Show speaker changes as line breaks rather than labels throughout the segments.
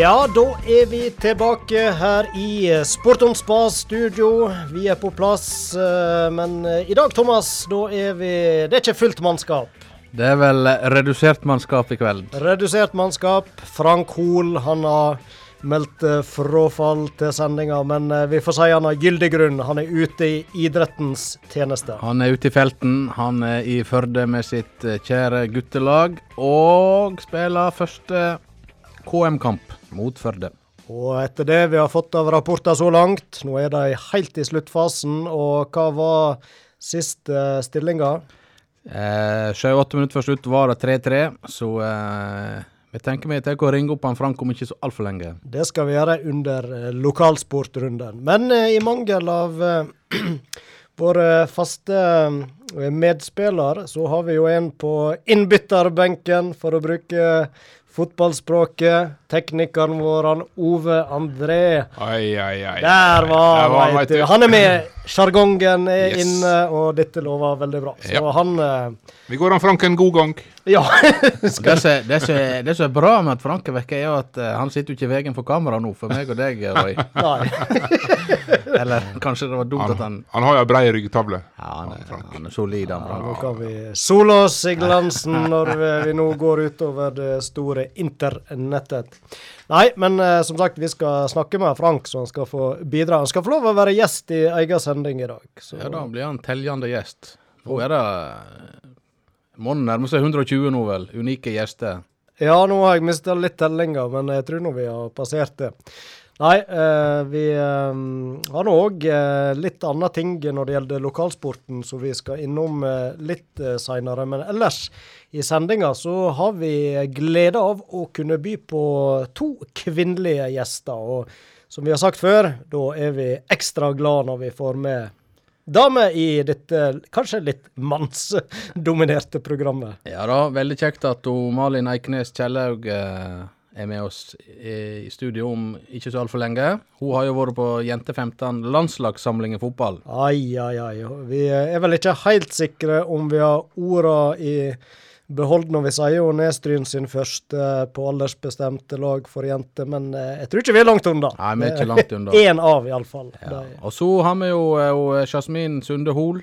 Ja, da er vi tilbake her i Sport om Spas studio. Vi er på plass, eh, men eh, i dag, Thomas, da er vi Det er ikke fullt mannskap.
Det er vel redusert mannskap i kveld.
Redusert mannskap. Frank Hoel, han har meldt eh, frafall til sendinga, men vi får si han har gyldig grunn. Han er ute i idrettens tjeneste.
Han er ute i felten. Han er i Førde med sitt kjære guttelag, og spiller første KM-kamp mot Førde.
Og etter det vi har fått av rapporter så langt, nå er de helt i sluttfasen, og hva var siste stillinga?
Eh, Sju-åtte minutter før slutt var det 3-3, så eh, vi tenker vi tar å ringe opp han Frank om ikke så altfor lenge.
Det skal vi gjøre under eh, lokalsportrunden. Men eh, i mangel av eh, våre faste eh, medspiller, så har vi jo en på innbytterbenken, for å bruke fotballspråket. Teknikeren vår, han Ove André.
Ai, ai, ai.
Der var han, veit du. Han er med. Sjargongen er
Yes.
inne, og dette lover veldig bra. Så
Ja.
han uh,
Vi går an Frank en god gang.
Ja.
Det som er- det som er- det som er bra med at Frank er vekke, er at uh, han sitter jo ikke i veien for kamera nå, for meg og deg, Roy. Eller kanskje det var dumt at han
Han har jo ei brei ryggtavle.
Ja, han er, han er solid, han
Ja, nå kan vi sole oss i glansen når vi, vi nå går utover det store internettet. Nei, men eh, som sagt, vi skal snakke med Frank, så han skal få bidra. Han skal få lov å være gjest i egen sending i dag. Så.
Ja, da blir han teljende gjest. Nå er det Må nærmer seg 120 nå, vel. Unike gjester.
Ja, nå har jeg mista litt tellinga, men jeg tror nå vi har passert det. Nei, eh, vi eh, har nå òg eh, litt andre ting når det gjelder lokalsporten, som vi skal innom eh, litt eh, seinere. Men ellers i sendinga så har vi glede av å kunne by på to kvinnelige gjester. Og som vi har sagt før, da er vi ekstra glad når vi får med damer i dette kanskje litt mannsdominerte programmet.
Ja da, veldig kjekt at Malin Eiknes Kjellaug eh, er med oss i, studio om ikke så altfor lenge. Hun har jo vært på Jente15 landslagssamling i fotball.
Ai, ai, ai. Vi er vel ikke helt sikre om vi har orda i behold når vi sier hun er Stryn sin første på aldersbestemte lag for jenter, men eh, jeg tror ikke vi er langt unna.
Nei, vi er ikke langt unna.
Én av, iallfall.
Ja. Og så har vi jo eh, Jasmin Sunde Hol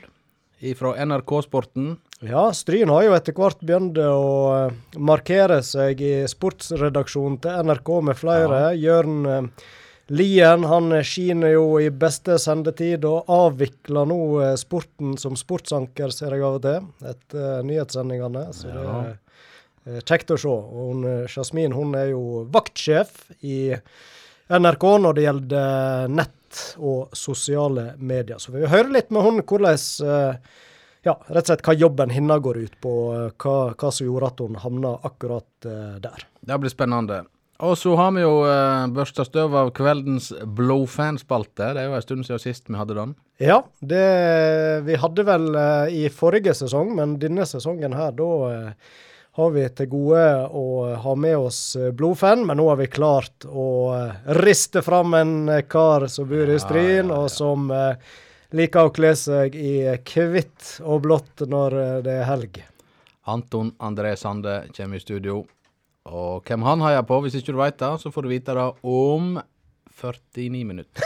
fra NRK Sporten.
Ja, Stryn har jo etter hvert begynt å eh, markere seg i sportsredaksjonen til NRK med flere. Jørn eh, Lien han skiner jo i beste sendetid og avvikler nå eh, sporten som sportsanker, ser jeg av og til, etter nyhetssendingene. Så det
Ja.
er kjekt å se. Og hun, Jasmin hun er jo vaktsjef i NRK når det gjelder eh, nett og sosiale medier. Så vi vil høre litt med hun hvordan eh, ja, rett og slett hva jobben hennes går ut på, og hva, hva som gjorde at hun havna akkurat eh, der.
Det blir spennende. Og så har vi jo uh, børsta støv av kveldens Blowfan-spalte. Det er jo en stund siden sist vi hadde den.
Ja, det vi hadde vel eh, i forrige sesong, men denne sesongen her, da eh, har vi til gode å ha med oss eh, blodfan, men nå har vi klart å eh, riste fram en eh, kar som bor i Stryn,
ja, ja.
og som liker å kle seg i hvitt og blått når det er helg.
Anton André Sande kommer i studio. Og hvem han heier på, hvis ikke du veit det, så får du vite det om 49 minutter.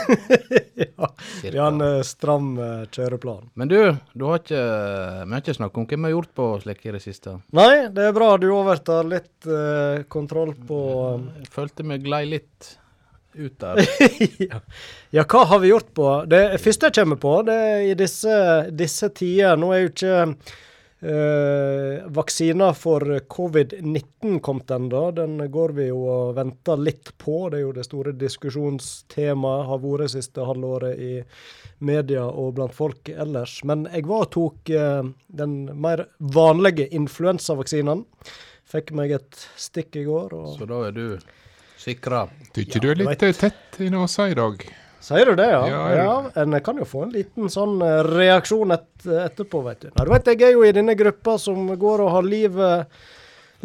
ja, vi har en eh, stram uh, kjøreplan.
Men du, du har ikke, vi har ikke snakket om hva vi har gjort på slik i det siste.
Nei, det er bra du overtar litt uh, kontroll på
Jeg følte vi glei litt ut der.
ja. ja, hva har vi gjort på? Det første jeg kommer på, det er i disse, disse tider Nå er jo ikke eh, vaksiner for covid-19 kom den da. Den går vi jo og venter litt på. Det er jo det store diskusjonstemaet har vært siste halvåret i media og blant folk ellers. Men jeg var og tok eh, den mer vanlige influensavaksinen. Fikk meg et stikk i går. og...
Så da er du sikra.
Tykker du er litt vet. tett i nesa i dag?
Sier du det, ja?
Ja,
Ja, En kan jo få en liten sånn eh, reaksjon et, etterpå, vet du. Nei, du vet, Jeg er jo i denne gruppa som går og har livet,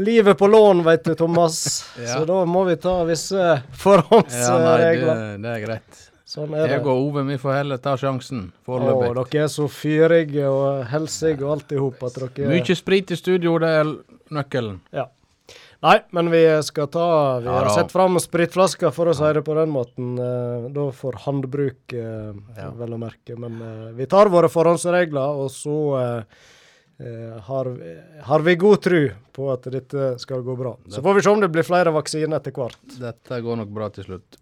livet på lån, vet du, Thomas.
Ja.
Så da må vi ta visse forhåndsregler.
Ja, nei, det, det er greit.
Sånn er det.
Jeg og Ove, vi får heller ta sjansen foreløpig.
dere er så fyrige og helsige og alt i hop at dere
Mye sprit i studio, det er nøkkelen.
Ja. Nei, men vi skal ta Vi
Ja
har sett fram spritflaska, for å si det på den måten. eh, da for handbruk, eh,
Ja.
vel å merke. Men eh, vi tar våre forhåndsregler, og så har, har vi god tru på at dette skal gå bra. Så får vi se om det blir flere vaksiner etter hvert.
Dette går nok bra til slutt.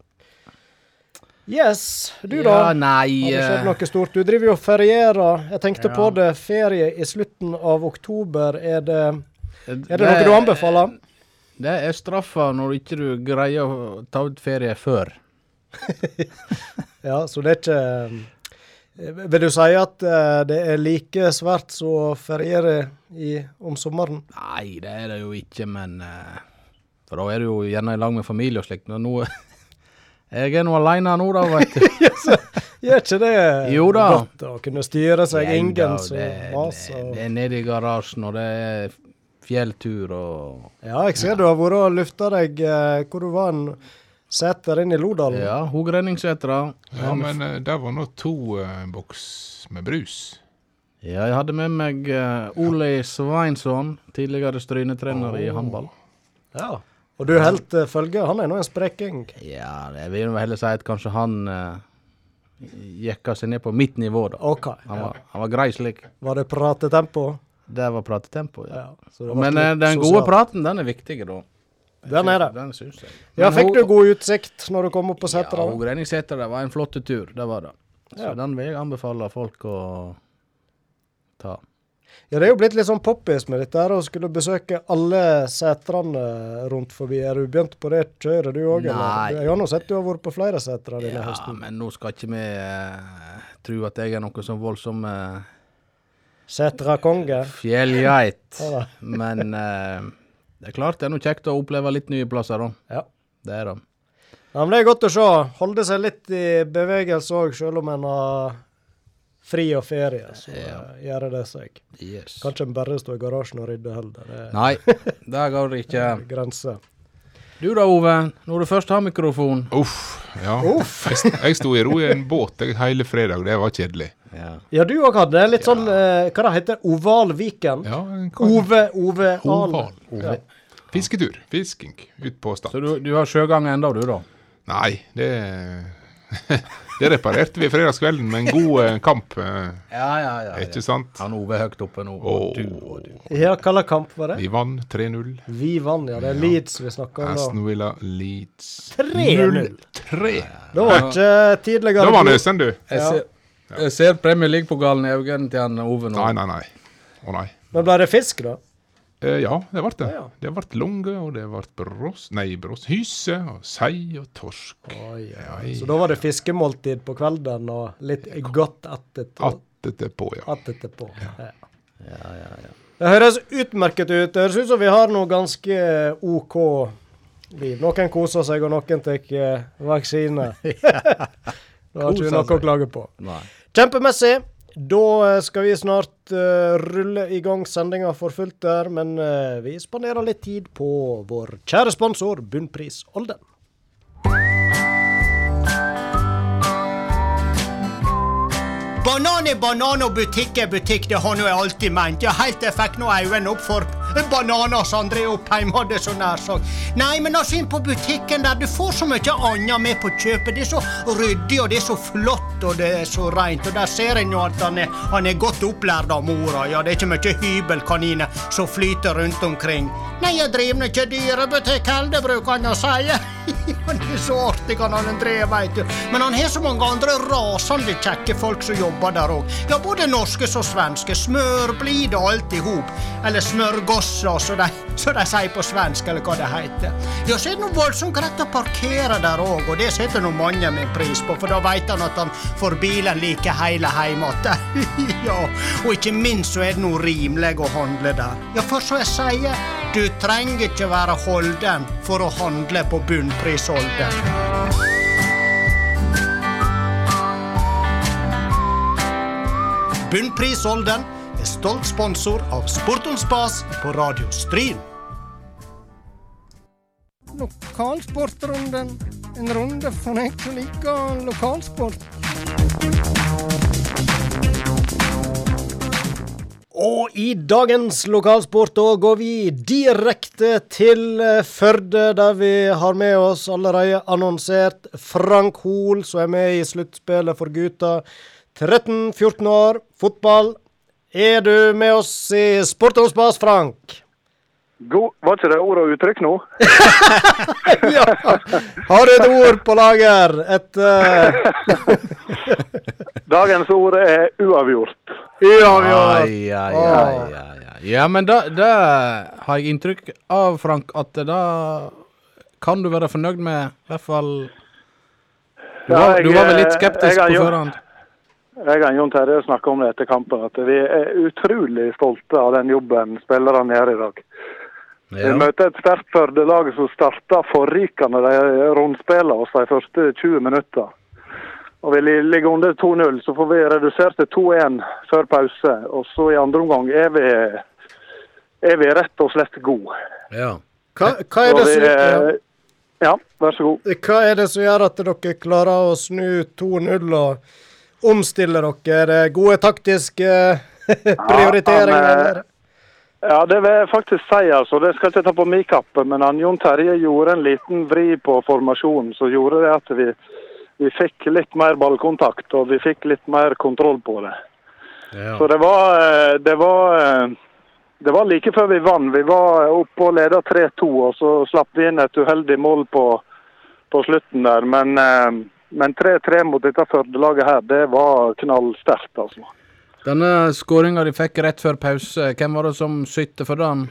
Yes, du
Ja,
da?
nei
Har det skjedd noe stort? Du driver jo og ferierer. Jeg tenkte
Ja.
på det. Ferie i slutten av oktober. Er det,
Er
er det noe du anbefaler?
Det er straffa når ikke du greier å ta ut ferie før.
Ja, så det er ikke eh, Vil du si at eh, det er like svært som å feriere i, om sommeren?
Nei, det er det jo ikke, men eh, For da er du jo gjerne i lag med familie og slikt. Men nå Jeg er nå aleine nå, da, veit du.
Gjør ikke det
Jo da.
godt å kunne styre seg? Ingen som maser?
det, det er nede i garasjen, og det er fjelltur og
Ja, jeg ser du har vært og lufta deg eh, hvor du var en seter inn i Lodalen.
Ja, Hogrenningssetra.
Ja, men eh, der var nå to eh, boks med brus.
Ja, jeg hadde med meg eh, Ole Sveinsson, tidligere strynetrener i håndball.
Ja. Og du holdt uh, følge. Han er nå en sprekking.
Ja, jeg vil heller si at kanskje han uh, jekka seg ned på mitt nivå, da.
OK.
Han
Ja.
var, han var grei slik.
Var det pratetempo?
Det var pratetempo, ja.
Ja. så det ble
Men eh, den gode praten, den er viktig, da.
Den er det.
Den syns jeg.
Ja, fikk du god utsikt når du kom opp på setra?
Ja, Hogrenningsseter, det var en flott tur, det var det. Så
Ja.
den vil jeg anbefale folk å ta.
Ja, det er jo blitt litt sånn poppis med dette her, å skulle besøke alle setrene rundt forbi. Er du begynt på det kjøret du òg? Jeg har nå sett du har vært på flere setre denne
Ja,
høsten.
men nå skal ikke vi uh, tro at jeg er noe sånn voldsom uh,
Setra-konge.
fjellgeit. Men eh, det er klart det er noe kjekt å oppleve litt nye plasser, da.
Ja.
Det er det.
ja, men det er godt å se. Holde seg litt i bevegelse òg, selv om en har fri og ferie. Så
Ja.
uh, gjør det seg.
Yes.
Kan ikke en bare stå i garasjen og rydde heller. Det er
Nei, det går ikke.
grenser.
Du da, Ove. Når du først har mikrofon.
Uff. Ja.
Uff.
Jeg, jeg sto i ro i en båt hele fredag. Det var kjedelig.
Ja.
Ja, du òg hadde litt sånn eh, Hva det heter Oval Viken?
Ja,
Ove Ove Ahl.
Oval.
Ja.
Fisketur. Fisking ut på Stad.
Så du, du har sjøgang enda du, da?
Nei, det Det reparerte vi fredagskvelden med en god eh, kamp. eh,
Ja, ja, ja.
Ikke sant?
Han Ove er høyt oppe nå.
Åh.
Og du og du.
Ja, hva slags kamp var det?
Vi vant 3-0.
Vi vant, ja. Det er Leeds vi snakker om
Aston. Villa Leeds
3-0.
0-3.
Det var ikke tidligere
Da var Nøsen, du.
Jeg,
Ja.
jeg ser Premier League-pokalen i øynene til han Ove nå.
Nei, nei, nei. Å nei.
Men ble det fisk, da?
Eh, ja, det ble det.
Ja, ja.
Det ble lunge, og det ble brås, Nei, brås, Hyse og sei og torsk.
Oi, ja. Så da var det fiskemåltid på kvelden og litt godt etterpå.
Attetpå, ja.
etterpå. Ja.
Ja, ja, ja.
Det høres utmerket ut. Det høres ut som vi har noe ganske OK liv. Noen koser seg, og noen tar eh, vaksine. Da har ikke vi noe å klage på.
Nei.
Kjempemessig. Da eh, skal vi snart uh, rulle i gang sendinga for fullt der, men uh, vi spanderer litt tid på vår kjære sponsor Bunnpris Olden.
Banan er banan, og butikk er butikk. Det har nå jeg alltid ment. Ja, helt til jeg fikk nå øynene opp for bananer som André Oppheim hadde så nær sagt. Nei, men altså inn på butikken der, du får så mye annet med på kjøpet. Det er så ryddig, og det er så flott, og det er så rent. Og der ser en jo at han er, han er godt opplært av mora. Ja, det er ikke mye hybelkaniner som flyter rundt omkring. Nei, jeg driver ikke dyrebutikk heller, bruker han å si. Han er så artig, han André, veit du. Men han har så mange andre rasende kjekke folk som jobber der òg. Ja, både norske som svenske. Smørblide alt i hop. Eller smørgosser, så de, så de sier på svensk, eller hva det heter. Ja, så er det noe voldsomt greit å parkere der òg, og det setter nå mange min pris på, for da veit han at han får bilen like hele heim igjen. ja, og ikke minst så er det noe rimelig å handle der. Ja, for så jeg sier, du trenger ikke være holden for å handle på bunnprisholden. Bunnprisholden er stolt sponsor av Sport om spas på Radio Stryn.
Lokalsportrunden. En runde for deg som liker lokalsport. Og i dagens lokalsport da går vi direkte til Førde, der vi har med oss allerede annonsert Frank Hoel, som er med i sluttspillet for gutta. 13-14 år, fotball. Er du med oss i Sport om spas, Frank?
God, var ikke det ord og uttrykk nå?
ja! Har du et ord på lager? Et uh...
Dagens ord er uavgjort.
Uavgjort.
Ai, ai, ai, ai, ai. Ja, men da, da har jeg inntrykk av, Frank, at da kan du være fornøyd med i hvert fall Du
Ja,
var,
jeg,
du var vel litt
eh,
skeptisk
jeg jeg,
på forhånd?
Jeg og Jon Terje snakka om det etter kampen, at vi er utrolig stolte av den jobben spillerne gjør i dag. Vi møter et sterkt Førde-lag som starta forrykende de rundspillene oss de første 20 minutter. Og Vi ligger under 2-0, så får vi redusert til 2-1 før pause. Og så i andre omgang er vi, er vi rett og slett gode.
ja.
Hva, hva, er det som, ja.
ja, vær så god.
hva er det som gjør at dere klarer å snu 2-0 og omstille dere? Er gode taktiske prioriteringer?
han, eh. Ja, det vil jeg faktisk si. altså. Det skal jeg ikke ta på min kappe, men han Jon Terje gjorde en liten vri på formasjonen som gjorde det at vi, vi fikk litt mer ballkontakt og vi fikk litt mer kontroll på det.
ja.
Så det var, eh, det var eh, det var like før vi vant. Vi var oppe og leda 3-2, og så slapp vi inn et uheldig mål på, på slutten der. Men, eh, men 3-3 mot dette Førde-laget her, det var knallsterkt, altså.
Denne skåringa de fikk rett før pause, hvem var det som sytte for den?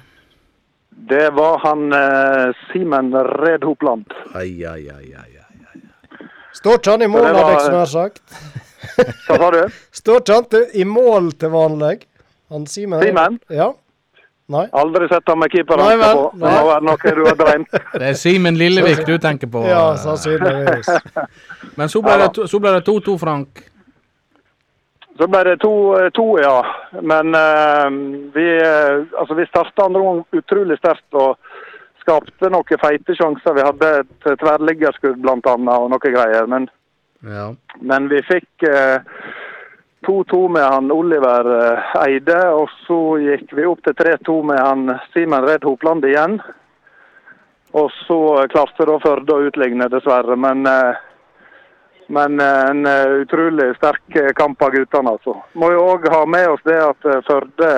Det var han eh, Simen Red Hopland.
Ai, ai, ai, ai, ai.
Står ikke han i mål,
det var-
hadde jeg snart sagt?
Hva sa du?
Står ikke han i mål til vanlig? Han Simen?
Simen?
Ja. Nei?
Aldri sett ham med
Nei
keeperhansker
vel,
på. Det må være noe du har drømt.
Det er Simen Lillevik du tenker på.
Ja,
eh.
sannsynligvis.
Men så ble det to- så ble det 2-2, Frank.
Så ble det to, to ja. Men uh, vi, uh, altså, vi starta andre gang utrolig sterkt og skapte noen feite sjanser. Vi hadde et tverrliggerskudd bl.a. og noe greier. Men,
Ja.
men vi fikk eh, 2-2 med han Oliver eh, Eide, og så gikk vi opp til 3-2 med han Simen Redd Hopland igjen. Og så eh, klarte da Førde å utligne, dessverre. Men, eh, men en utrolig sterk kamp av guttene, altså. Må jo òg ha med oss det at Førde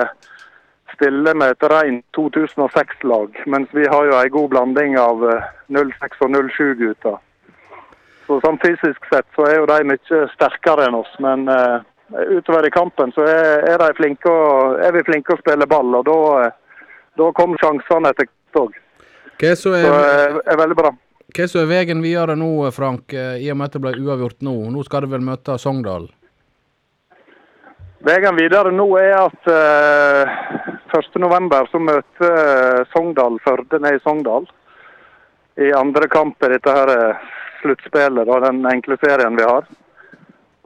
stiller med et rent 2006-lag, mens vi har jo ei god blanding av eh, 06- og 07-gutter. Så sånn fysisk sett så er jo de mye sterkere enn oss, men eh, utover i kampen så er, er, flinke å, er vi flinke å spille ball, og da, da kom sjansene etter hvert.
Hva så
Så
er,
eh, er veldig bra.
hva så er veien videre nå, Frank, eh, i og med at det ble uavgjort nå? Nå skal du vel møte Sogndal?
Veien videre nå er at eh, 1.11. så møter Sogndal Førde ned i Sogndal. I andre kamp i dette her sluttspillet, den enkle serien vi har.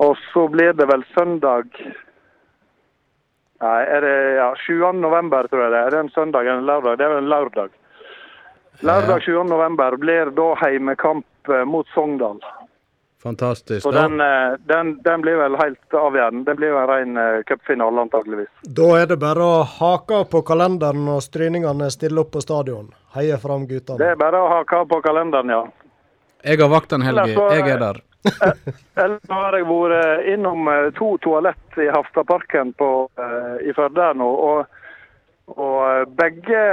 Og så blir det vel søndag Nei, er det ja, 7. november, tror jeg det er. Er det en søndag eller en lørdag? Det er vel en lørdag. Lørdag 7. november blir da heimekamp eh, mot Sogndal.
Fantastisk.
Så den, eh, den, den blir vel helt avgjørende. Den blir jo en ren eh, cupfinale, antageligvis.
Da er det bare å hake på kalenderen når stryningene stiller opp på stadion. Heie fram
Det er bare å hake på kalenderen, ja.
jeg har vakt en helg. Jeg er der.
Ellers har jeg vært innom eh, to toalett i Haftaparken på, eh, i Førde nå. Og, og eh, begge,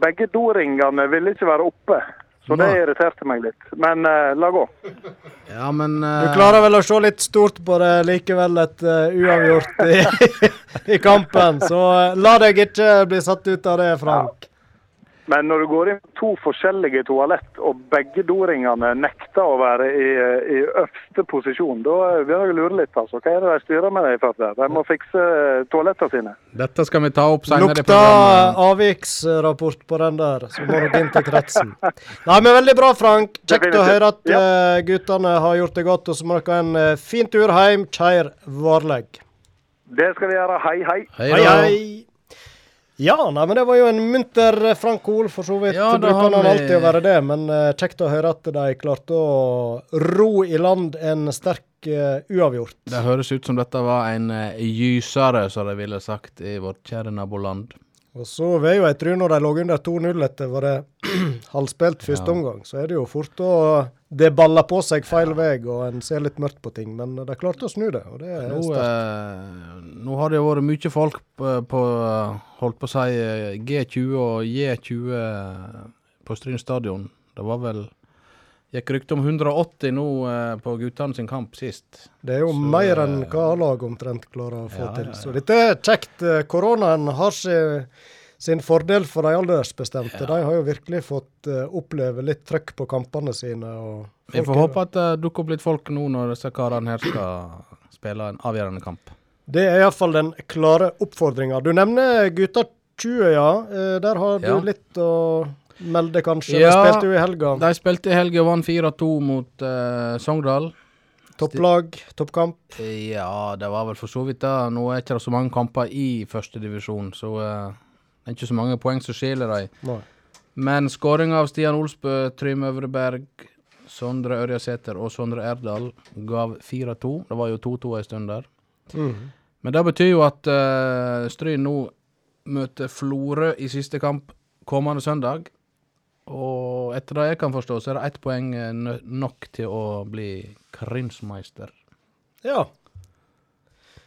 begge doringene ville ikke være oppe. Så det irriterte meg litt. Men uh, la gå.
Ja, men
Du
eh,
klarer vel å se litt stort på det likevel, et uh, uavgjort i, i kampen. Så eh, la deg ikke bli satt ut av det, Frank.
Men når du går inn på to forskjellige toalett, og begge doringene nekter å være i, i øverste posisjon, da begynner jeg å lure litt. altså. Hva er det de styrer med det i Der? De må fikse toalettene sine.
dette skal vi ta opp senere
Lukta avviksrapport på den der, så må du inn til kretsen. Nei, men veldig bra, Frank. Kjekt å høre at
Ja.
eh, guttene har gjort det godt. Og så må dere ha en fin tur hjem, kjær Varleg.
Det skal vi gjøre. Hei, hei.
Hei
Hei, hei. Ja, nei, men det var jo en munter eh, Frank Hoel, for så vidt.
Ja,
bruker han
vi-
alltid å være det, men eh, kjekt å høre at de klarte å ro i land en sterk uh, uavgjort.
Det høres ut som dette var en uh, gysere, som de ville sagt i vårt kjære naboland.
Og så vil jo jeg tror når de lå under 2-0 etter var det halvspilt første
Ja.
omgang, så er det jo fort å Det baller på seg feil vei, og en ser litt mørkt på ting. Men de klarte å snu det, og det er
Nå, eh, nå har det jo vært mye folk på, på holdt på å si eh, G20 og J20 på Stryn stadion. Det var vel Gikk rykte om 180 nå eh, på guttene sin kamp sist.
Det er jo
så,
mer enn
eh,
hva A-lag omtrent klarer å få
Ja,
til.
ja, ja.
Så dette er kjekt. Eh, Koronaen har sin, sin fordel for de aldersbestemte.
Ja.
De har jo virkelig fått uh, oppleve litt trøkk på kampene sine. Og
Vi får håpe at det dukker opp litt folk nå når disse karene her skal spille en avgjørende kamp.
Det er iallfall den klare oppfordringa. Du nevner gutta 20, ja. Uh, Der har du
Ja.
litt å melde, kanskje.
Ja.
De spilte jo i helga.
De spilte i helga og vant 4-2 mot eh, Sogndal.
Topplag, toppkamp.
Ja, det var vel for så vidt det. Nå er ikke det så mange kamper i førstedivisjon, så eh, det er ikke så mange poeng som skiller dem. Men skåringa av Stian Olsbø, Trym Øvreberg, Sondre Ørjasæter og Sondre Erdal gav 4-2. Det var jo 2-2 ei stund der.
Mm.
Men det betyr jo at uh, Stryn nå møter Florø i siste kamp kommende søndag. Og etter det jeg kan forstå, så er det ett poeng eh, nok til å bli Krinsmeister.
Ja.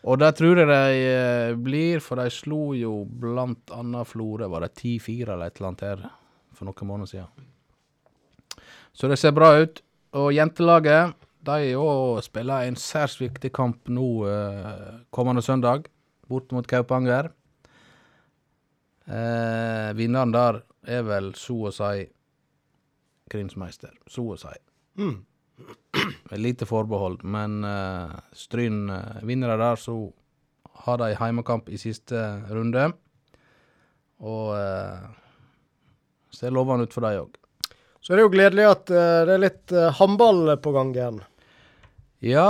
Og det tror jeg de eh, blir, for de slo jo blant annet Florø. Var det 10-4 eller et eller annet her for noen måneder siden. Så det ser bra ut. Og jentelaget de òg spiller en særs viktig kamp nå eh, kommende søndag, bort mot Kaupanger. Eh, vinneren der er vel så å si Krinsmeister. Så å si.
Mm.
Lite forbehold, men uh, Stryn uh, vinner det der, så har de heimekamp i siste runde. Og uh, ser lovende ut for dem òg.
Så er det jo gledelig at uh, det er litt uh, håndball på gang igjen.
Ja,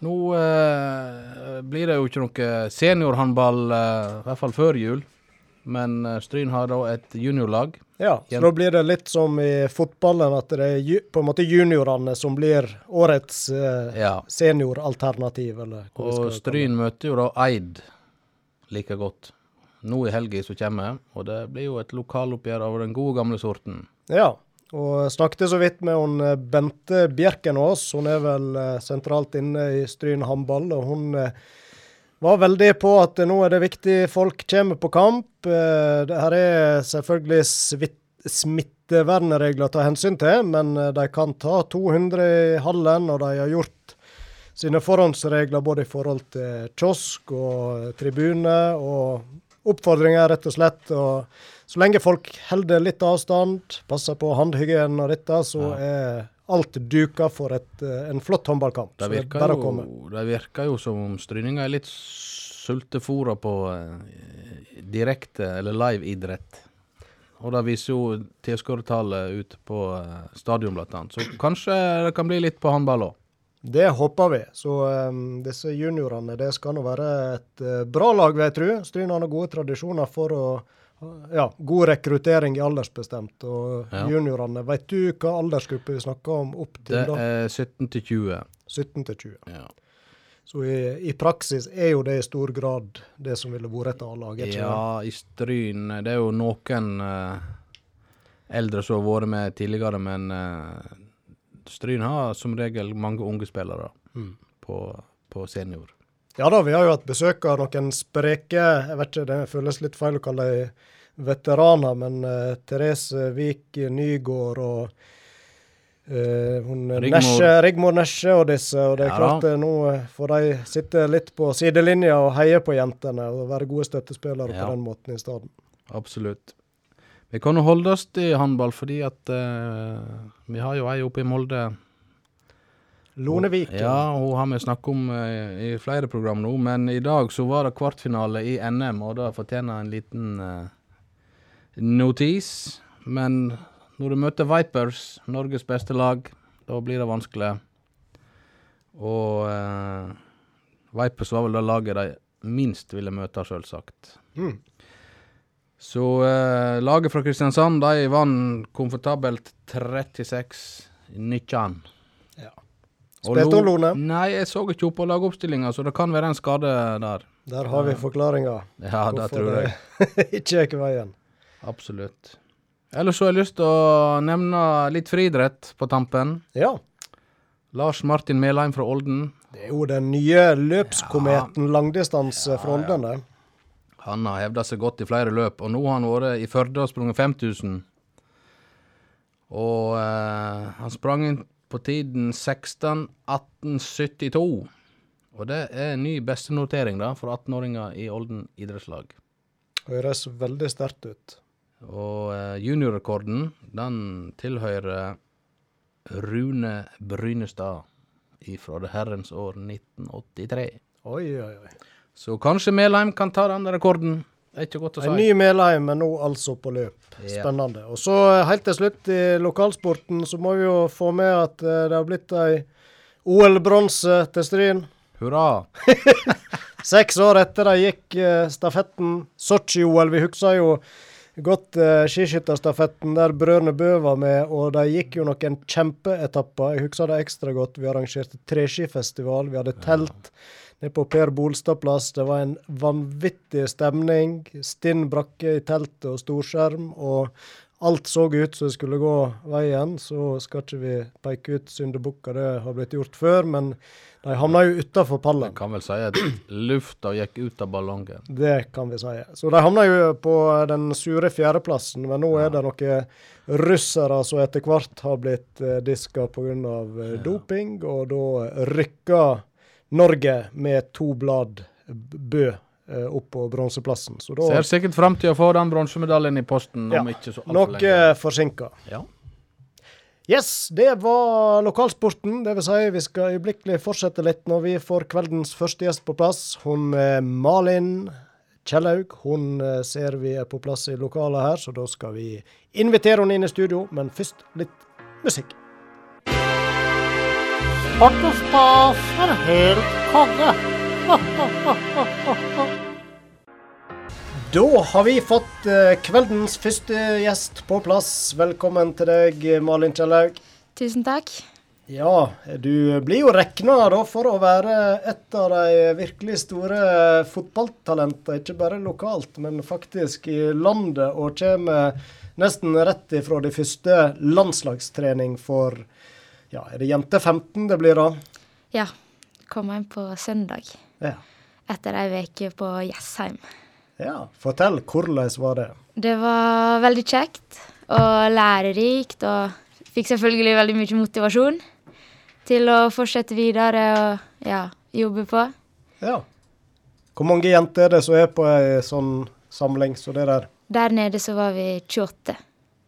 nå eh, blir det jo ikke noe seniorhåndball, eh, i hvert fall før jul. Men eh, Stryn har da et juniorlag.
Ja, så da blir det litt som i fotballen, at det er på en måte juniorene som blir årets eh,
Ja.
senioralternativ, eller
Og. Stryn møter jo da Eid like godt. Nå i helga som kommer, og det blir jo et lokaloppgjør av den gode, gamle sorten.
Ja, og snakket så vidt med hun eh, Bente Bjerkenås. Hun er vel eh, sentralt inne i Stryn håndball, og hun var veldig på at nå er det viktig folk kommer på kamp. Eh, det her er selvfølgelig smittevernregler å ta hensyn til, men eh, de kan ta 200 i hallen, og de har gjort sine forhåndsregler både i forhold til kiosk og tribune, og oppfordringer rett og slett. og så lenge folk holder litt avstand, passer på håndhygienen og dette, så er alt duka for et, eh, en flott håndballkamp.
Det
Så det er
virker,
komme.
jo, det virker jo som om stryninga er litt sultefòra på eh, direkte eller live idrett. Og det viser jo tilskuertallet ut på eh, stadion, blant annet. Så kanskje det kan bli litt på håndball òg.
Det håper vi. Så um, disse juniorene, det skal nå være et uh, bra lag, vil jeg tro. Stryn har gode tradisjoner for å ja, god rekruttering i aldersbestemt. Og
Ja.
juniorene, vet du hva aldersgruppe vi snakker om opp til da?
Det er 17 til 20.
17 til 20.
Ja.
Så i, i praksis er jo det i stor grad det som ville vært et A-lag,
ja, i Stryn Det er jo noen uh, eldre som har vært med tidligere, men uh, Stryn har som regel mange unge spillere
Mm.
på, på senior.
Ja da, vi har jo hatt besøk av noen spreke Jeg vet ikke, det føles litt feil å kalle dem veteraner, men uh, Therese Vik Nygård og uh, hun. Nesje, Rigmor Nesje og disse. Og det er
Ja
klart det, nå får de sitte litt på sidelinja og heie på jentene og være gode støttespillere
Ja.
på den måten i stedet.
Absolutt. Vi kan jo holde oss til håndball, fordi at vi har jo ei oppe i Molde.
Lone Viken.
Ja, hun har vi snakket om eh, i flere program nå, men i dag så var det kvartfinale i NM, og det fortjener en liten uh, notis. Men når du møter Vipers, Norges beste lag, da blir det vanskelig. Og uh, Vipers var vel det laget de minst ville møte, selvsagt.
Mm.
Så uh, laget fra Kristiansand de vant komfortabelt 36-19.
Spilte hun Lone?
Nei, jeg så ikke henne på lagoppstillinga, så det kan være en skade der.
Der har vi forklaringa.
Ja, det tror jeg.
det ikke gikk veien.
Absolutt. Ellers så har jeg lyst til å nevne litt friidrett på tampen.
Ja.
Lars Martin Melheim fra Olden.
Det er jo den nye løpskometen langdistanse fra Åndene.
Han har hevda seg godt i flere løp, og nå har han vært i Førde og sprunget 5000. Og eh, han sprang inn på tiden 16.18,72. Og det er ny bestenotering da, for 18-åringer i Olden idrettslag.
Høres veldig sterkt ut.
Og eh, juniorrekorden, den tilhører Rune Brynestad ifra det herrens år 1983.
Oi, oi, oi.
Så kanskje Melheim kan ta den rekorden. Det er ikke godt å si.
En ny Melheim er nå altså på løp. Spennende. Og så eh, helt til slutt i lokalsporten så må vi jo få med at eh, det har blitt ei OL-bronse til Stryn.
Hurra!
Seks år etter de gikk eh, stafetten Sotsji-OL. Vi husker jo godt eh, skiskytterstafetten der brødrene Bø var med, og de gikk jo noen kjempeetapper. Jeg husker det ekstra godt. Vi arrangerte treskifestival, vi hadde telt nede på Per Bolstad plass. Det var en vanvittig stemning. Stinn brakke i teltet og storskjerm. og Alt så ut som det skulle gå veien, så skal ikke vi peke ut syndebukker, det har blitt gjort før. Men de havna jo utafor pallen.
Jeg kan vel si at lufta gikk ut av ballongen.
Det kan vi si. Så de havna jo på den sure fjerdeplassen, men nå er det noen russere som etter hvert har blitt eh, diska pga. Ja. doping, og da rykker Norge med to blad Bø eh, opp på bronseplassen. Så da
Ser sikkert fram til å få den bronsemedaljen i posten
Ja,
om ikke så altfor lenge.
noe forsinka.
Ja.
Yes, det var lokalsporten. Det vil si, vi skal øyeblikkelig fortsette litt når vi får kveldens første gjest på plass. Hun er Malin Kjellaug. Hun eh, ser vi er på plass i lokalet her, så da skal vi invitere henne inn i studio. Men først litt musikk.
Sport og stas er helt konge.
Da har vi fått eh, kveldens første gjest på plass. Velkommen til deg, Malin Kjellaug.
Tusen takk.
Ja, du blir jo regna for å være et av de virkelig store fotballtalentene, ikke bare lokalt, men faktisk i landet, og kommer nesten rett ifra de første landslagstrening for ja, er det jente 15 det blir da?
Ja, kom hjem på søndag
Ja.
etter ei uke på Jessheim.
Ja. Fortell, hvordan var det?
Det var veldig kjekt og lærerikt, og fikk selvfølgelig veldig mye motivasjon til å fortsette videre og ja, jobbe på.
Ja. Hvor mange jenter er det som er på ei sånn samling som det der?
Der nede så var vi 28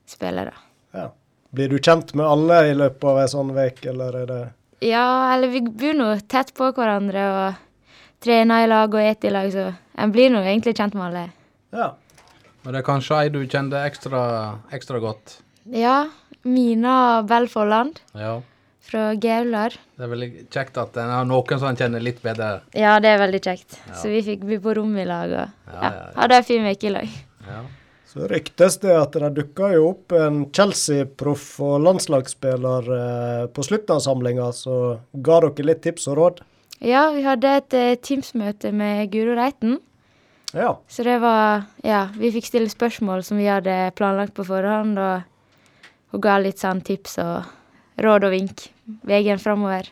spillere.
Ja. Blir du kjent med alle i løpet av ei sånn uke, eller er det
Ja, eller vi bor nå tett på hverandre og trener i lag og spiser i lag, så en blir nå egentlig kjent med alle.
Ja.
Men det er kanskje ei du kjente ekstra, ekstra godt.
Ja, Mina Bell Folland
Ja.
fra Gaular.
Det er veldig kjekt at en har noen som en kjenner litt bedre.
Ja, det er veldig kjekt. Så vi fikk bo på rom i lag og
Ja,
ja,
ja, ja.
hadde ei fin uke i lag.
Ja.
Så ryktes det at det dukka jo opp en Chelsea-proff og landslagsspiller eh, på slutten av samlinga, så ga dere litt tips og råd.
Ja, vi hadde et eh, Teams-møte med Guro Reiten.
Ja.
Så det var Ja, vi fikk stille spørsmål som vi hadde planlagt på forhånd, og hun ga litt sånn tips og råd og vink veien framover.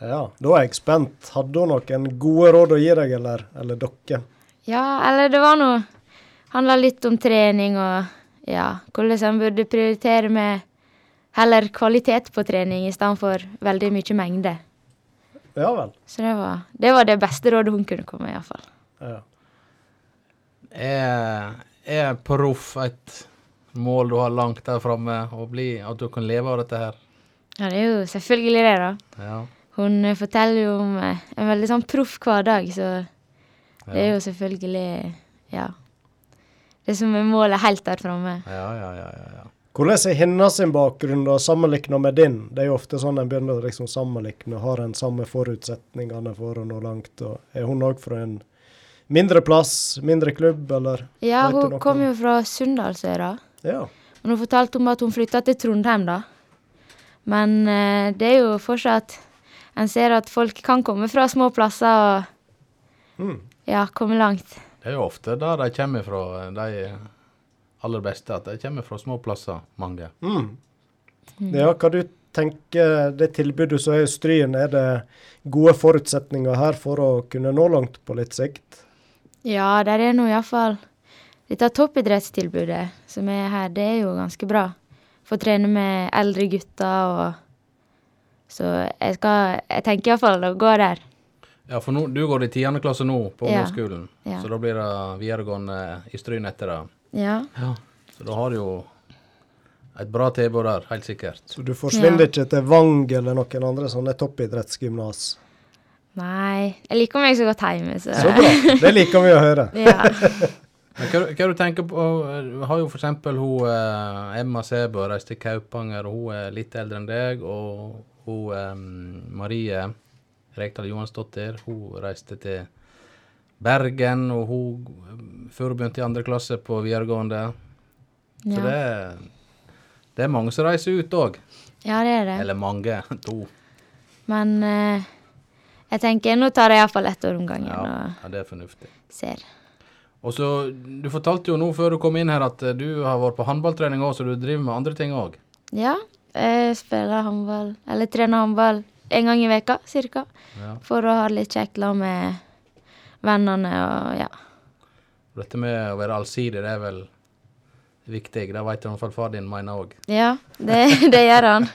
ja. Da er jeg spent. Hadde hun noen gode råd å gi deg, eller, eller dere?
Ja, eller det var noe Handla litt om trening og ja, hvordan en burde prioritere med heller kvalitet på trening i stedet for veldig mye mengde.
Ja vel.
Så det var det, var det beste rådet hun kunne komme med, iallfall.
Ja.
Er, er proff et mål du har langt der framme, å bli, at du kan leve av dette her?
Ja, det er jo selvfølgelig det, da.
Ja.
Hun eh, forteller jo om eh, en veldig sånn proff hverdag, så det er jo selvfølgelig Ja. Det som er målet helt der framme.
Ja, ja, ja, ja, ja.
Hvordan er hennes bakgrunn da, sammenlignet med din? Det er jo ofte sånn en begynner å liksom sammenligne, har en samme forutsetningene for å nå langt. og Er hun òg fra en mindre plass, mindre klubb, eller?
Ja, hun kom jo fra Sunndalsøra.
Ja.
Hun fortalte om at hun flytta til Trondheim, da. Men eh, det er jo fortsatt en ser at folk kan komme fra små plasser og
Mm.
ja, komme langt.
Det er jo ofte der de kommer fra, de aller beste. At de kommer fra små plasser, mange.
Mm. Ja, hva du tenker det tilbudet som er i Stryn, er det gode forutsetninger her for å kunne nå langt på litt sikt?
Ja, der er nå iallfall Dette toppidrettstilbudet som er her, det er jo ganske bra. Få trene med eldre gutter og Så jeg skal Jeg tenker iallfall å gå der.
Ja, for nå, du går i tiende klasse nå på
Ja.
ungdomsskolen,
Ja.
så da blir det videregående i Stryn etter det.
Ja.
Så da har du jo et bra tilbud der, helt sikkert.
Så du forsvinner
Ja.
ikke til Vang eller noen andre sånne toppidrettsgymnas?
Nei. Jeg liker meg så godt hjemme, så
Så bra. Det liker vi å høre.
Ja.
Men hva, hva du tenker på Vi har jo eksempel hun eh, Emma Sæbø reist til Kaupanger, og hun er litt eldre enn deg. Og hun eh, Marie Rekdal Johansdottir, hun reiste til Bergen, og hun før hun begynte i andre klasse på videregående. Så
Ja.
det, er- det er mange som reiser ut òg.
ja, det er det.
Eller mange. To.
Men eh, jeg tenker nå tar jeg iallfall ett år om gangen
Ja, ja, det er fornuftig.
ser.
Og så, Du fortalte jo nå før du kom inn her at eh, du har vært på håndballtrening òg, så du driver med andre ting òg.
Ja, jeg spiller håndball, eller trener håndball en gang i veka cirka.
Ja.
For å ha det litt kjekt med vennene og ja.
Dette med å være allsidig, det er vel viktig. Det vet i hvert fall far din mener òg.
Ja, det, det gjør han.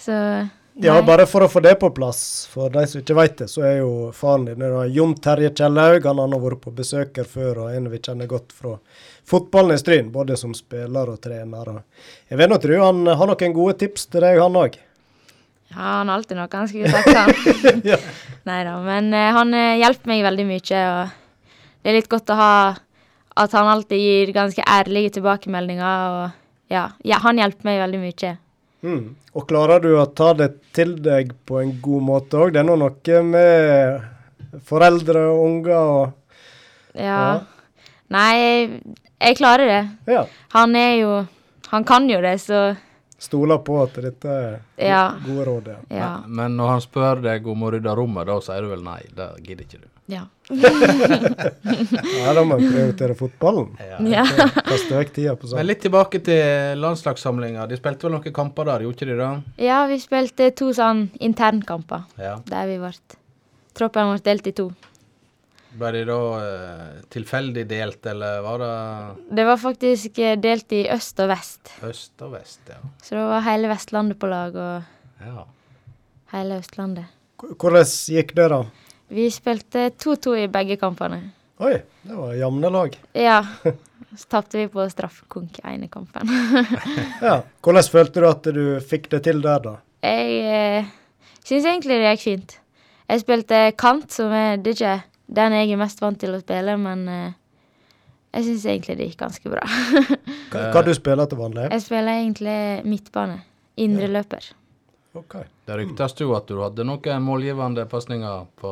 Så
Ja, bare for å få det på plass, for de som ikke vet det, så er jo faren din det er Jon Terje Kjellaug. Han har vært på besøker før, og en vi kjenner godt fra fotballen i Stryn, både som spiller og trener. Jeg vil nå tro han har noen gode tips til deg, han òg.
Ja, han har alltid noe han skulle sagt, han.
Ja.
Nei da, men eh, han eh, hjelper meg veldig mye, og det er litt godt å ha at han alltid gir ganske ærlige tilbakemeldinger, og ja, ja han hjelper meg veldig mye.
Mm. Og klarer du å ta det til deg på en god måte òg? Det er nå noe med foreldre og unger og
Ja. Nei, jeg, jeg klarer det.
Ja.
Han er jo Han kan jo det, så
Stoler på at dette er
Ja.
gode råd. Ja.
ja.
Men når han spør deg om å rydde rommet, da sier du vel nei? Det gidder ikke du.
Ja.
ja, da må vi prioritere fotballen.
ja.
Kaste vekk tida på
Men litt tilbake til landslagssamlinga. De spilte vel noen kamper der, gjorde ikke de det?
ja, vi spilte to sånn internkamper
Ja.
der vi ble Troppen ble delt i to.
Ble de da eh, tilfeldig delt, eller var det
Det var faktisk eh, delt i øst og vest.
øst og vest? Ja.
Så det var hele Vestlandet på lag og
ja.
hele Østlandet.
Hvordan gikk det, da?
Vi spilte 2-2 i begge kampene.
Oi, det var jevne lag.
Ja. Så tapte vi på straffekonk ene kampen.
Ja. Hvordan følte du at du fikk det til der, da?
Jeg eh, syns egentlig det gikk fint. Jeg spilte kant, som er det ikke den jeg er mest vant til å spille, men eh, jeg syns egentlig det gikk ganske bra.
Hva, hva du spiller til vanlig?
jeg spiller egentlig midtbane. Indreløper.
Ok.
Det ryktes jo at du hadde noen målgivende pasninger på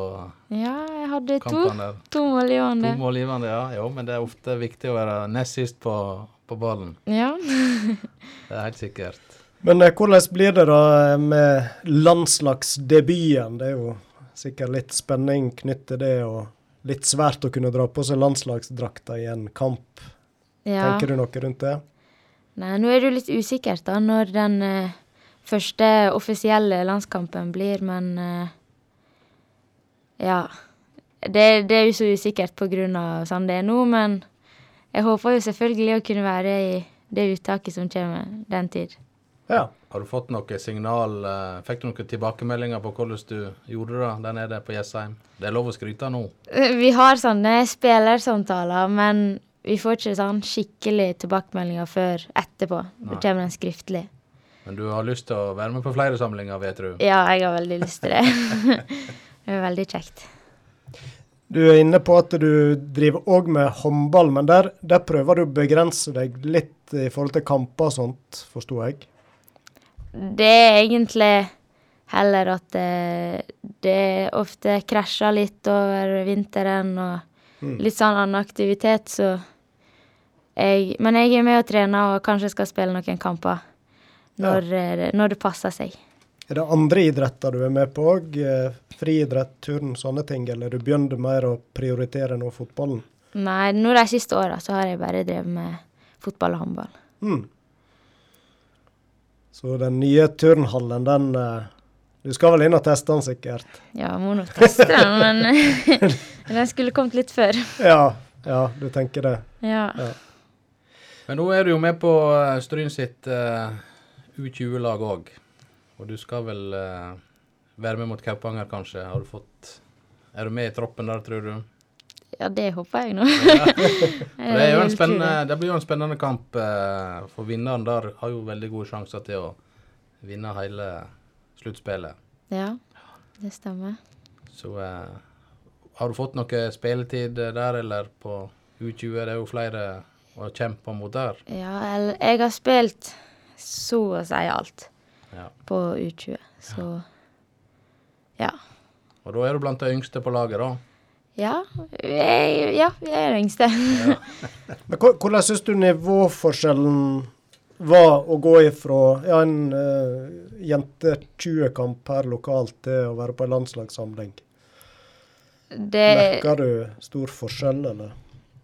Ja, jeg hadde to,
der.
to målgivende.
To målgivende, ja. Jo, men det er ofte viktig å være nest sist på, på ballen.
Ja.
Det er helt sikkert.
Men eh, hvordan blir det da med landslagsdebuten? Det er jo sikkert litt spenning knyttet til det, og litt svært å kunne dra på seg landslagsdrakta i en kamp.
ja.
Tenker du noe rundt det?
Nei, nå er det jo litt usikkert da, når den eh, første offisielle landskampen blir, men eh, ja. Det, det er jo så usikkert av sånn det er nå, men jeg håper jo selvfølgelig å kunne være i det uttaket som kommer den tid.
Ja.
Har du fått noe signal eh, Fikk du noen tilbakemeldinger på hvordan du gjorde det der nede på Jessheim? Det er lov å skryte nå.
Eh, Vi har sånne spillersamtaler, men vi får ikke sånn skikkelig tilbakemeldinger før etterpå.
Nei.
Det kommer en skriftlig.
Men du har lyst til å være med på flere samlinger, vet du.
Ja, jeg har veldig lyst til det. det er veldig kjekt.
Du er inne på at du driver òg med håndball, men der, der prøver du å begrense deg litt i forhold til kamper og sånt, forsto jeg?
Det er egentlig heller at det, det ofte krasjer litt over vinteren og litt sånn annen aktivitet, så jeg Men jeg er med og trener og kanskje skal spille noen kamper når, ja. det- når det passer seg.
Er det andre idretter du er med på òg? Friidrett, turn, sånne ting? Eller du begynner mer å prioritere nå fotballen?
Nei, nå de siste åra så har jeg bare drevet med fotball og håndball.
Mm. Så den nye turnhallen, den eh, Du skal vel inn og teste den sikkert?
Ja, må nå teste den, men den skulle kommet litt før.
Ja, ja, du tenker det.
Ja.
Ja.
Men nå er du jo med på eh, Stryn sitt uh, U20-lag òg. Og du skal vel uh, være med mot Kaupanger, kanskje? Har du fått Er du med i troppen der, tror du?
Ja, det håper jeg nå.
Det, er jo en spennende,
det.
blir jo en spennende kamp. Eh, for vinneren der har jo veldig gode sjanser til å vinne hele sluttspillet.
Ja, det stemmer.
Så eh, har du fått noe spilletid der, eller på U20? Det er jo flere å kjempe mot der.
Ja, jeg har spilt så å si alt
Ja.
på U20, så ja.
Og da er du blant de yngste på laget, da.
Ja, jeg, ja, jeg er den yngste.
Men hvordan syns du nivåforskjellen var å gå ifra ja, en uh, jente-20-kamp her lokalt til å være på en landslagssamling?
Det,
Merker du stor forskjell, eller?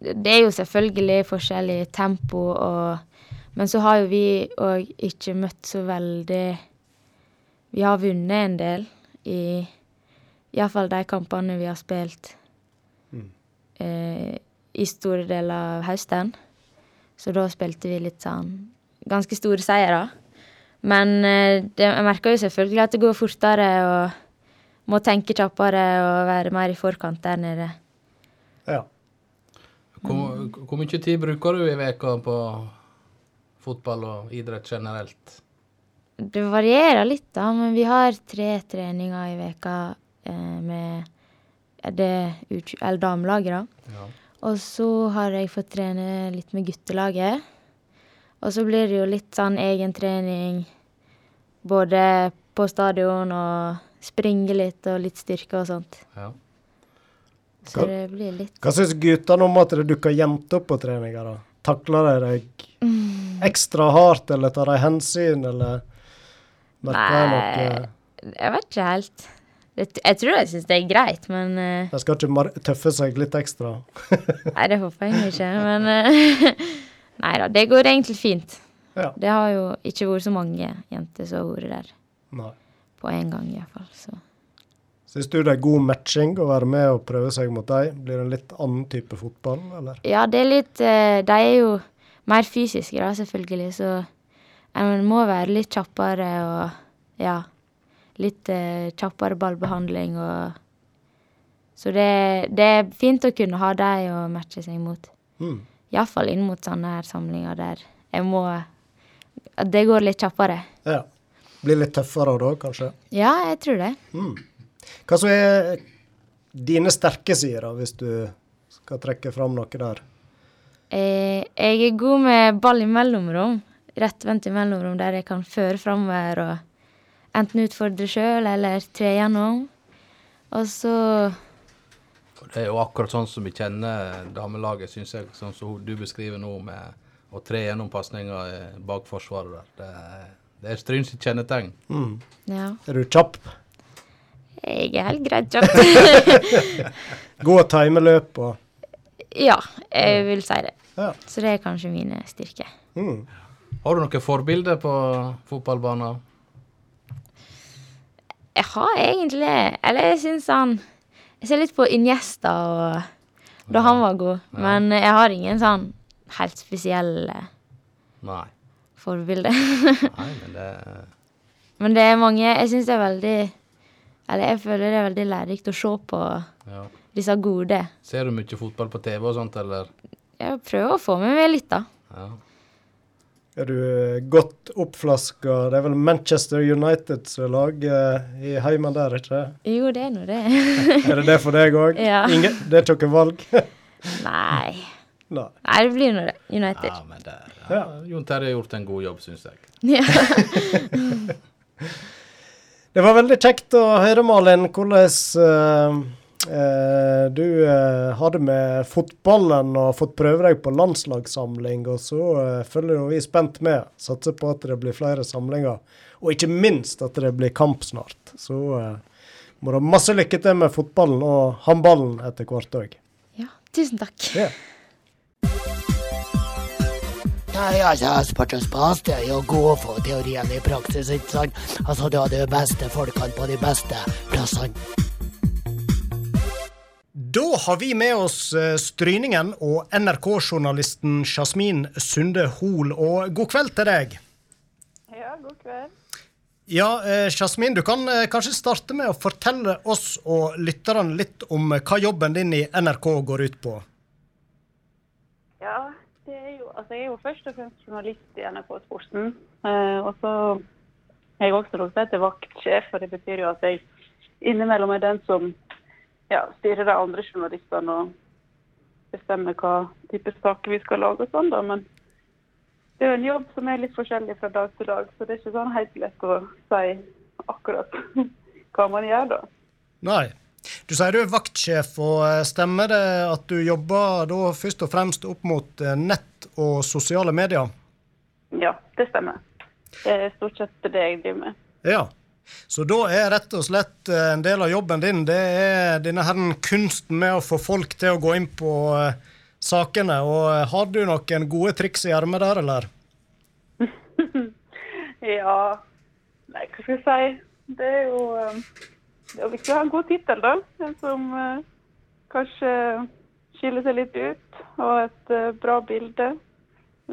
det er jo selvfølgelig forskjell i tempo og Men så har jo vi òg ikke møtt så veldig Vi har vunnet en del i Iallfall de kampene vi har spilt eh, i store deler av høsten. Så da spilte vi litt sånn ganske store seire. Men eh, det, jeg merker jo selvfølgelig at det går fortere og må tenke kjappere og være mer i forkant der nede.
Ja.
Hvor, hvor mye tid bruker du i veka på fotball og idrett generelt?
Det varierer litt, da, men vi har tre treninger i veka eh, med det U20 eller damelaget, da.
Ja.
Og så har jeg fått trene litt med guttelaget. Og så blir det jo litt sånn egen trening både på stadion og springe litt og litt styrke og sånt.
Ja.
Så
Hva-
det blir litt
Hva syns guttene om at det dukker jenter opp på treninger? da? Takler de deg ekstra hardt, eller tar de hensyn, eller merker de noe?
Jeg vet ikke helt. Jeg tror jeg syns det er greit, men eh,
De skal ikke tøffe seg litt ekstra?
Nei, det håper jeg ikke, men eh, Nei da, det går egentlig fint.
Ja.
Det har jo ikke vært så mange jenter som har vært der
Nei.
på én gang, iallfall. Så
Syns du det er god matching å være med og prøve seg mot dem? Blir det en litt annen type fotball, eller?
ja, det er litt eh, De er jo mer fysiske, da, selvfølgelig, så en må være litt kjappere og ja. Litt eh, kjappere ballbehandling og Så det, det er fint å kunne ha dem å matche seg mot.
Mm.
Iallfall inn mot sånne her samlinger der jeg må At det går litt kjappere.
Ja. Blir litt tøffere da, kanskje?
Ja, jeg tror det.
Mm. Hva som er dine sterke sider, hvis du skal trekke fram noe der?
Eh, jeg er god med ball i mellomrom. Rettvendt i mellomrom der jeg kan føre framover og enten utfordre sjøl eller tre gjennom. Og så
Det er jo akkurat sånn som vi kjenner damelaget, syns jeg. Sånn som du beskriver nå, med å tre gjennom pasninger eh, bak forsvaret der. Det, det er Stryn sitt kjennetegn.
Mm.
ja.
Er du kjapp?
Jeg er helt greit kjapp.
God å time løp og
ja, jeg vil si det.
Ja.
Så det er kanskje mine styrker.
Mm.
Har du noen forbilder på fotballbanen?
Jeg har egentlig Eller jeg syns han Jeg ser litt på Iniesta og da han var god. Men jeg har ingen sånn helt spesielle
Nei.
forbilder.
Nei, men det
Men det er mange Jeg syns det er veldig Eller jeg føler det er veldig lærerikt å se på
ja.
disse gode.
Ser du mye fotball på TV og sånt, eller?
Jeg prøver å få med meg litt, da.
Ja.
Er du eh, godt oppflaska? Det er vel Manchester United som er lag eh, i heimen der, ikke det?
Jo, det er nå det.
Er det det for deg òg?
Ja.
Det er ikke noe valg?
Nei.
Nei.
Nei, det blir nå det. United.
ja, men der, ja. Jon Terje har gjort en god jobb, syns jeg.
Ja.
Det var veldig kjekt å høre, Malin, hvordan Eh, du eh, hadde med fotballen og fått prøve deg på landslagssamling, og så eh, følger jo vi spent med. Satser på at det blir flere samlinger, og ikke minst at det blir kamp snart. Så eh, må du ha masse lykke til med fotballen og håndballen etter hvert òg.
Ja, tusen takk.
Ja.
Nei, altså, sportens det er jo god å få teorien i praksis, ikke sant? Altså, du har de beste folkene på de beste plassene.
Da har vi med oss eh, Stryningen og NRK-journalisten Jasmin Sunde Hol. Og god kveld til deg.
Ja, god kveld.
Ja, eh, Jasmin, du kan eh, kanskje starte med å fortelle oss og lytterne litt om hva jobben din i NRK går ut på.
Ja, det jo, altså jeg er jo først og fremst journalist i NRK Sporten. Og så er jeg også noe som heter vaktsjef, og det betyr jo at jeg innimellom er den som ja, styrer de andre journalistene og bestemmer hva type saker vi skal lage og sånn, da. Men det er jo en jobb som er litt forskjellig fra dag til dag, så det er ikke sånn helt lett å si akkurat hva man gjør, da.
Nei. Du sier du er vaktsjef, og eh, stemmer det at du jobber da først og fremst opp mot eh, nett og sosiale medier?
Ja, det stemmer. Det er stort sett det jeg driver med.
Ja. Så da er rett og slett eh, en del av jobben din det er denne her kunsten med å få folk til å gå inn på uh, sakene. Og uh, har du noen gode triks i ermet der, eller?
Ja Nei, hva skal jeg si? Det er jo um, Det er viktig å ha en god tittel, da. En som uh, kanskje skiller seg litt ut. Og et bra bilde.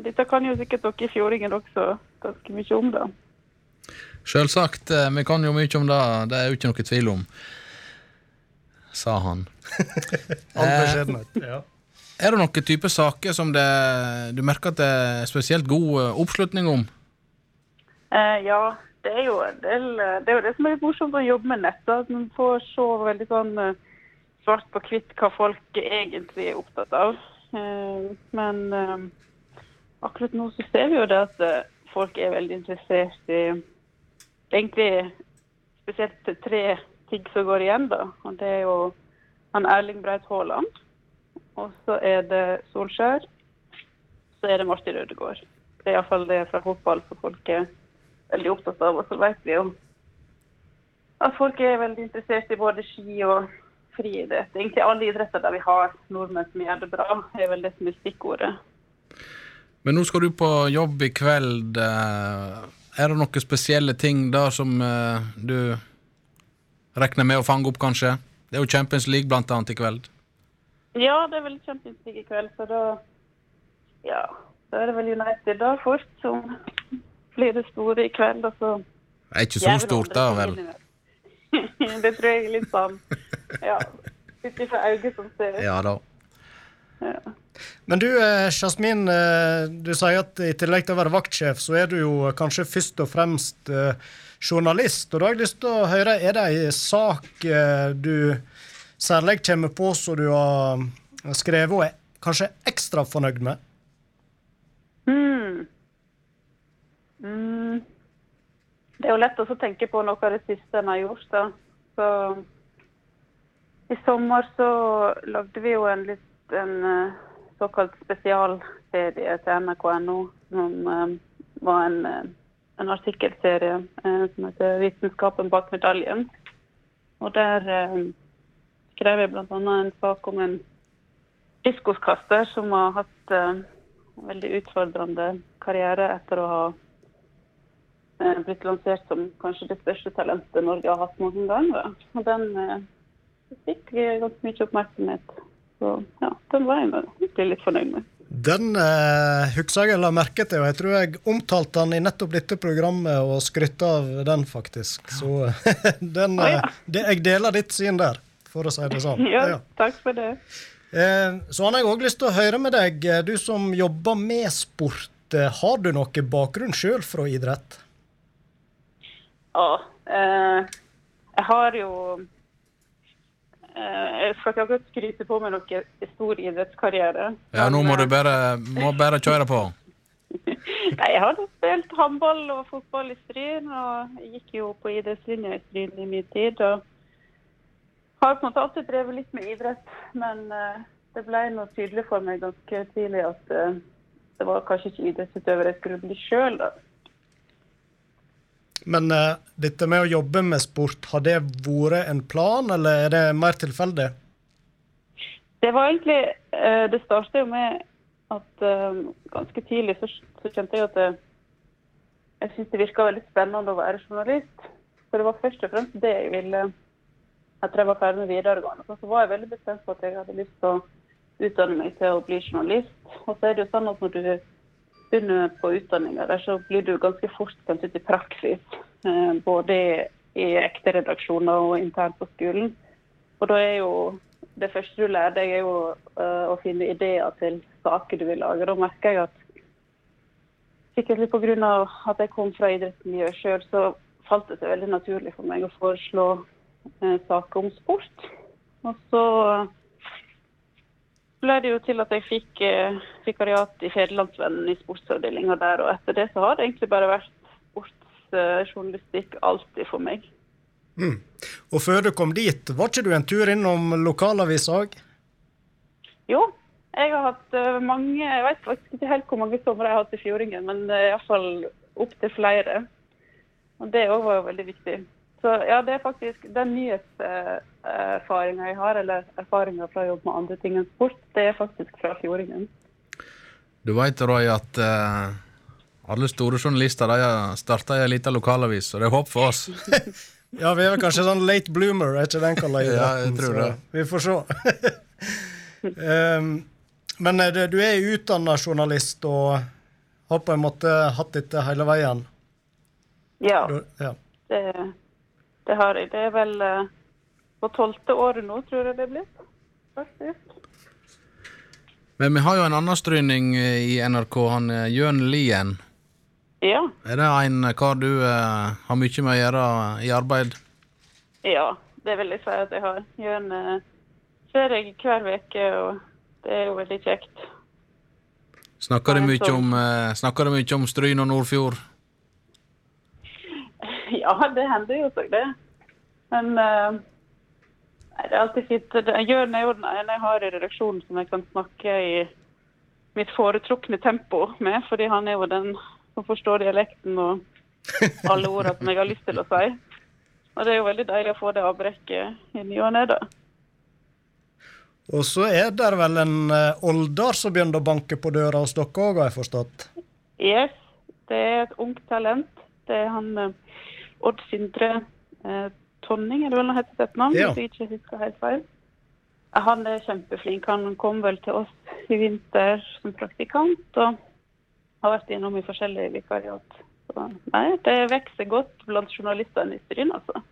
Dette kan jo sikkert dere i Fjordingen også ganske mye om, da.
Selvsagt, eh, vi kan jo mye om det, det er jo ikke noe tvil om. Sa han. Eh.
Ja.
Er det noen type saker som det, du merker at det er spesielt god eh, oppslutning om?
Eh, ja, det er jo en del Det er jo det som er litt morsomt å jobbe med nettet. At man får se veldig sånn svart på hvitt hva folk egentlig er opptatt av. Eh, men eh, akkurat nå så ser vi jo det at folk er veldig interessert i egentlig spesielt tre ting som går igjen, da. Og det er jo han Erling Breit Haaland. Og så er det Solskjær. Så er det Martin Rødegård. Det er iallfall det fra fotball som folk er veldig opptatt av. Og så vet vi jo at folk er veldig interessert i både ski og friidrett. Egentlig alle idretter der vi har nordmenn som gjør det bra, er vel det som er stikkordet.
Men nå skal du på jobb i kveld. Er det noen spesielle ting der som uh, du regner med å fange opp, kanskje? Det er jo Champions League blant annet i kveld.
Ja, det er vel Champions League i kveld, så da Ja, da er det vel United da fort som blir det store i kveld. Og så
Det er ikke så stort, da vel?
det tror jeg er litt sånn Ja. Ut ifra øyet som ser.
Ja da.
Men du, eh, Jasmin, eh, du sier at i tillegg til å være vaktsjef, så er du jo kanskje først og fremst eh, journalist. Og da har jeg lyst til å høre, er det ei sak du særlig kommer på som du har skrevet og er kanskje ekstra fornøyd med?
Mm. Mm. Det er jo lett å tenke på noe av det siste en har gjort. da. Så I sommer så lagde vi jo en litt en eh, såkalt spesialserie til NRK.no. Som eh, var en, eh, en artikkelserie som heter 'Vitenskapen bak medaljen'. Og der skrev jeg bl.a. en sak om en diskoskaster som har hatt en veldig utfordrende karriere etter å ha blitt lansert som kanskje det største talentet Norge har hatt noen gang. Og den fikk ganske mye oppmerksomhet. Så ja, den var jeg egentlig litt fornøyd med.
Den eh, husker jeg la merke til, og jeg tror jeg omtalte den i nettopp dette programmet og skrytte av den, faktisk. Så den,
ah, ja.
eh, det, jeg deler ditt syn der, for å si det sånn.
Ja,
Ja.
takk for det.
Eh, så har jeg òg lyst til å høre med deg, eh, du som jobber med sport. eh, Har du noe bakgrunn sjøl fra idrett?
Ja, eh, jeg har jo Jeg skal ikke akkurat skryte på meg noe stor idrettskarriere.
Ja, nå må du bare, må bare kjøre på.
Nei, jeg har spilt håndball og fotball i Stryn, og jeg gikk jo på idrettslinja i Stryn i min tid. Og har på en måte alltid drevet litt med idrett, men eh, det ble noe tydelig for meg ganske tidlig at eh, det var kanskje ikke idrettsutøver jeg skulle bli sjøl.
Men uh, dette med å jobbe med sport, har det vært en plan, eller er det mer tilfeldig?
Det var egentlig uh, Det startet jo med at uh, ganske tidlig så, så kjente jeg at det, jeg syntes det virka veldig spennende å være journalist. For det var først og fremst det jeg ville etter jeg var ferdig med videregående. Så var jeg veldig bestemt på at jeg hadde lyst til å utdanne meg til å bli journalist. Og så er det jo sånn at når du begynner på utdanninga så blir du ganske fort sendt ut i praksis. Eh, både i ekte redaksjoner og internt på skolen. Og da er jo det første du lærer deg, er jo eh, å finne ideer til saker du vil lage. Da merker jeg at sikkert litt pga. at jeg kom fra idrettsmiljøet sjøl, så falt det seg veldig naturlig for meg å foreslå eh, saker om sport. Og så ble det jo til at jeg fikk eh, vikariat i Federlandsvennen i sportsavdelinga der. Og etter det så har det egentlig bare vært sportsjournalistikk alltid for meg.
Mm. Og før du kom dit, var ikke du en tur innom lokalavisa òg?
Jo, jeg har hatt uh, mange Jeg vet faktisk ikke helt hvor mange somre jeg har hatt i Fjordingen, men uh, iallfall opptil flere. Og det òg var jo veldig viktig. Så ja, det er faktisk den nyhetserfaringa jeg har, eller erfaringa fra å jobbe med andre ting enn sport, det er faktisk fra Fjordingen.
Du veit, Roy, at uh, alle store journalister de starta i ei lita lokalavis, og det er håp for oss.
ja, vi er kanskje sånn late bloomer, er ikke den kalla?
Ja, jeg tror det.
vi får se. um, men du er utdanna journalist og har på en måte hatt dette hele veien?
Ja. ja. Det, det, har jeg. Det er vel uh, på tolvte året nå, tror jeg det blitt. Faktisk.
Men vi har jo en annen stryning i NRK, han Jørn Lien.
Ja.
Er det en kar du uh, har mye med å gjøre i arbeid?
Ja, det vil jeg si at jeg har. Jørn uh, ser jeg hver uke, og det er jo veldig kjekt.
Snakker du mye om, uh, om Stryn og Nordfjord?
Ja, det hender jo seg, det. Men uh, det er alltid fint. Jørn er jo den ene jeg har i redaksjonen som jeg kan snakke i mitt foretrukne tempo med, fordi han er jo den som forstår dialekten og alle ordene som jeg har lyst til å si. Og det er jo veldig deilig å få det avbrekket i ny og ne, da.
Og så er det vel en uh, Oldar som begynner å banke på døra hos dere òg, har jeg forstått?
Yes, det er et ungt talent. Det er han uh, Odd Sindre eh, Tonning, er det vel han heter til navn? Ja. Hvis jeg ikke husker helt feil. Han er kjempeflink. Han kom vel til oss i vinter som praktikant og har vært innom i forskjellige vikariat. Så, nei, det vokser godt blant journalistene i Stryn, altså.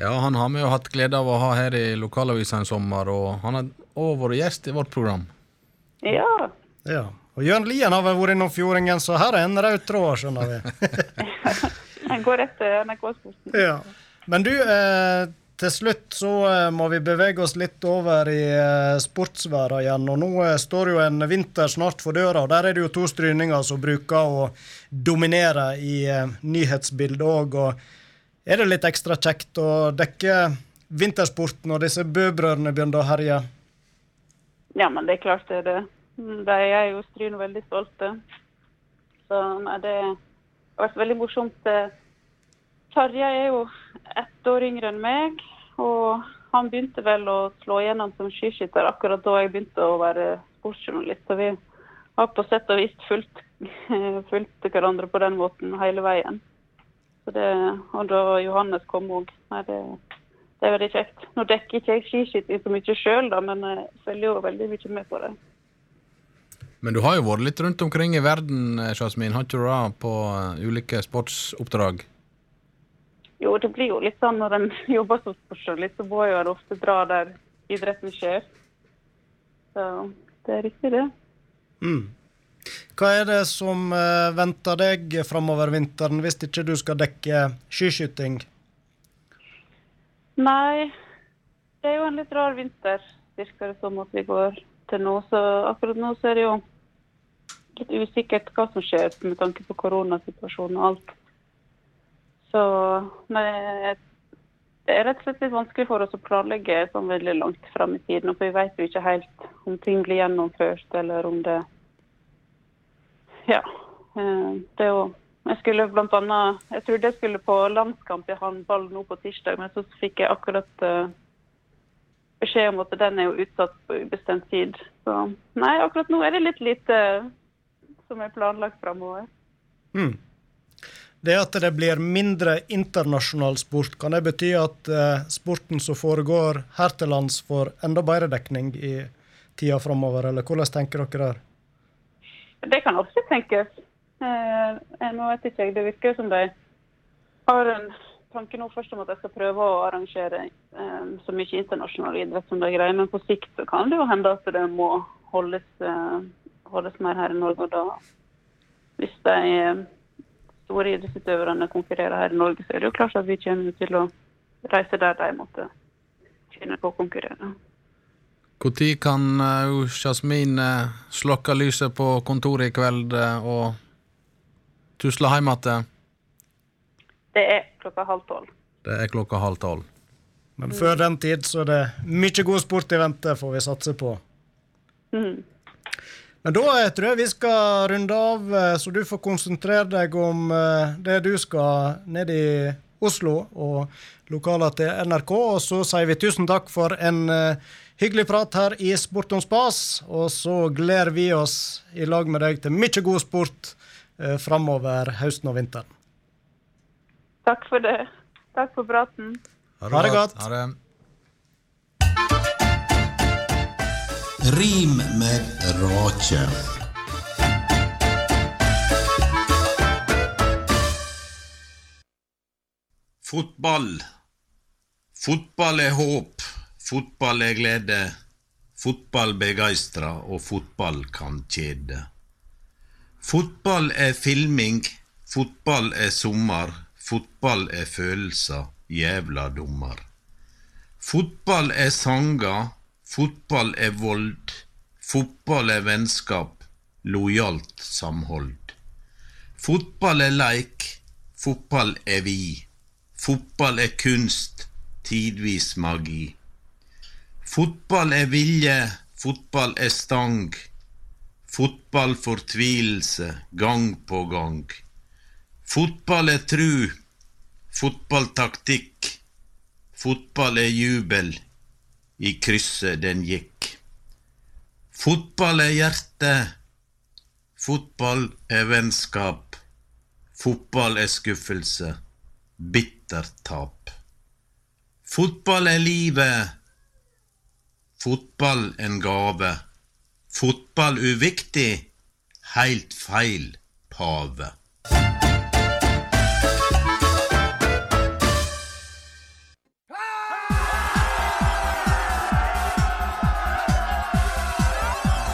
Ja, han har vi jo hatt glede av å ha her i lokalavisa en sommer, og han har òg vært gjest i vårt program.
Ja.
ja. Og Jørn Lien har vel vært innom Fjordingen, så her er en rød tråd, skjønner vi.
Den går etter NRK-sporten.
Ja. Men du, eh, til slutt så eh, må vi bevege oss litt over i eh, igjen. Og nå eh, står jo en vinter snart for døra, og der er det jo to stryninger som bruker å dominere i nyhetsbildet òg. Og er det litt ekstra kjekt å dekke vintersporten når disse Bø-brødrene begynner å herje?
Ja, men det er klart det er det. De er jo Stryn veldig stolte. Så det har vært veldig morsomt. Tarjei er jo ett år yngre enn meg. Og han begynte vel å slå igjennom som skiskytter akkurat da jeg begynte å være sportsjournalist. Så vi har på sett og vis fulgt, fulgt hverandre på den måten hele veien. Det, og da Johannes kom òg. Det, det, er veldig kjekt. Nå dekker ikke jeg skiskyting så mye sjøl, men jeg følger jo veldig mye med på det.
Men du har jo vært litt rundt omkring i verden, Jasmin, har ikke du det, på uh, ulike sportsoppdrag?
Jo, det blir jo litt sånn når en jobber som sportsjournalist, så må en ofte dra der idretten skjer. Så det er riktig, det.
Mm. Hva er det som uh, venter deg framover vinteren, hvis ikke du skal dekke skiskyting?
Nei, det er jo en litt rar vinter, virker det som at vi går til nå. Så akkurat nå så er det jo litt usikkert hva som skjer med tanke på koronasituasjonen og alt. Så jeg det er rett og slett litt vanskelig for oss å planlegge sånn veldig langt fram i tiden. For vi vet jo ikke helt om ting blir gjennomført, eller om det Ja. eh, Det er jo Jeg skulle blant annet Jeg trodde jeg skulle på landskamp i håndball nå på tirsdag, men så fikk jeg akkurat eh, beskjed om at den er jo utsatt på ubestemt tid. Så nei, akkurat nå er det litt lite som er planlagt framover.
Mm. Det at det blir mindre internasjonal sport, kan det bety at eh, sporten som foregår her til lands, får enda bedre dekning i tida framover, eller hvordan tenker dere der?
Det kan også tenkes. Eh, nå vet ikke jeg, Det virker som de har en tanke nå først om at de skal prøve å arrangere eh, så mye internasjonal idrett som de greier. Men på sikt så kan det jo hende at det må holdes, eh, holdes mer her i Norge. Og da, hvis de eh, store idrettsutøverne konkurrerer her i Norge, så er det jo klart at vi kommer til å reise der de måtte kjenne på å konkurrere.
Når kan uh, Jasmin uh, slokke lyset på kontoret i kveld uh, og tusle hjem igjen?
Det er klokka halv tolv.
Det er klokka halv tolv.
Men før den tid så er det mye god sport i vente, får vi satse på.
Mhm.
Men da eh, tror jeg vi skal runde av, eh, så du får konsentrere deg om eh, det du skal ned i Oslo og lokaler til NRK. Og så sier vi tusen takk for en hyggelig prat her i Sport om spas. Og så gleder vi oss i lag med deg til mye god sport framover høsten og vinteren.
Takk for det. Takk for praten.
Ha det godt.
Ha det.
Rim med rake. Fotball. Fotball er håp, fotball er glede. Fotball begeistrer, og fotball kan kjede. Fotball er filming, fotball er sommer, fotball er følelser, jævla dommer. Fotball er sanger, fotball er vold, fotball er vennskap, lojalt samhold. Fotball er leik, fotball er vi, fotball er kunst, tidvis magi. Fotball er vilje, fotball er stang, fotball fortvilelse, gang på gang. Fotball er tru, fotball taktikk, fotball er jubel, i krysset den gikk. Fotball er hjerte, fotball er vennskap, fotball er skuffelse, bittert tap. Fotball er livet, fotball en gave, fotball uviktig, heilt feil pave.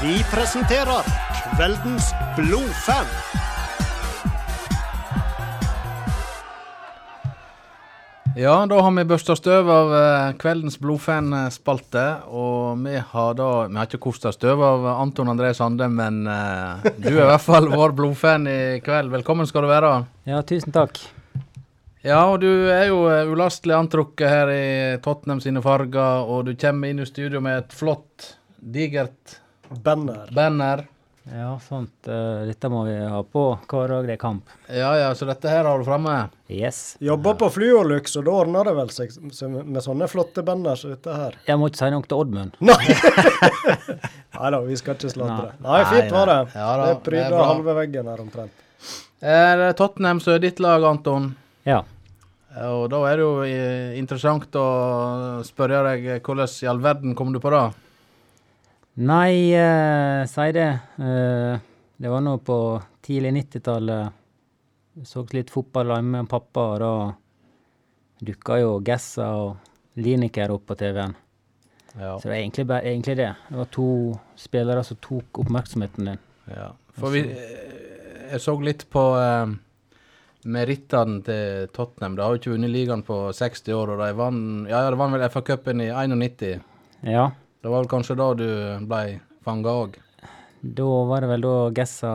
Vi presenterer kveldens blodfan.
Ja, da har vi børsta støv av eh, kveldens blodfan-spalte. Og vi har da Vi har ikke kosta støv av Anton André Sande, men uh, du er i hvert fall vår blodfan i kveld. Velkommen skal du være.
Ja, tusen takk.
Ja, og du er jo eh, ulastelig antrukket her i Tottenham sine farger, og du kommer inn i studio med et flott, digert
Banner.
banner.
Ja, sant. eh, dette må vi ha på hver dag det er kamp.
Ja ja, så dette her har du framme.
Yes.
Jobber på Fluolux, og da ordner det vel seg med sånne flotte banner som dette her.
Jeg må ikke si noe til Oddmund.
Nei Nei da, vi skal ikke sladre.
Nei.
Nei, fint var det.
Ja da,
det
det
pryder halve veggen her omtrent.
Er det Tottenham som er ditt lag, Anton?
Ja.
Og da er det jo eh, interessant å spørre deg eh, hvordan i all verden kom du på det?
Nei, eh, si det. Eh, det var nå på tidlig 90-tallet. Så litt fotball hjemme med pappa, og da dukka jo Gessa og Lineker opp på TV-en.
Ja.
Så det er egentlig, bare, egentlig det. Det var to spillere som tok oppmerksomheten din.
ja. For vi eh, Jeg så litt på eh, merittene til Tottenham. De har jo ikke vunnet ligaen på 60 år, og de vant Ja, ja, de vant vel FA-cupen i 91.
Ja.
Det var vel kanskje da du ble fanga òg?
Da var det vel da Gessa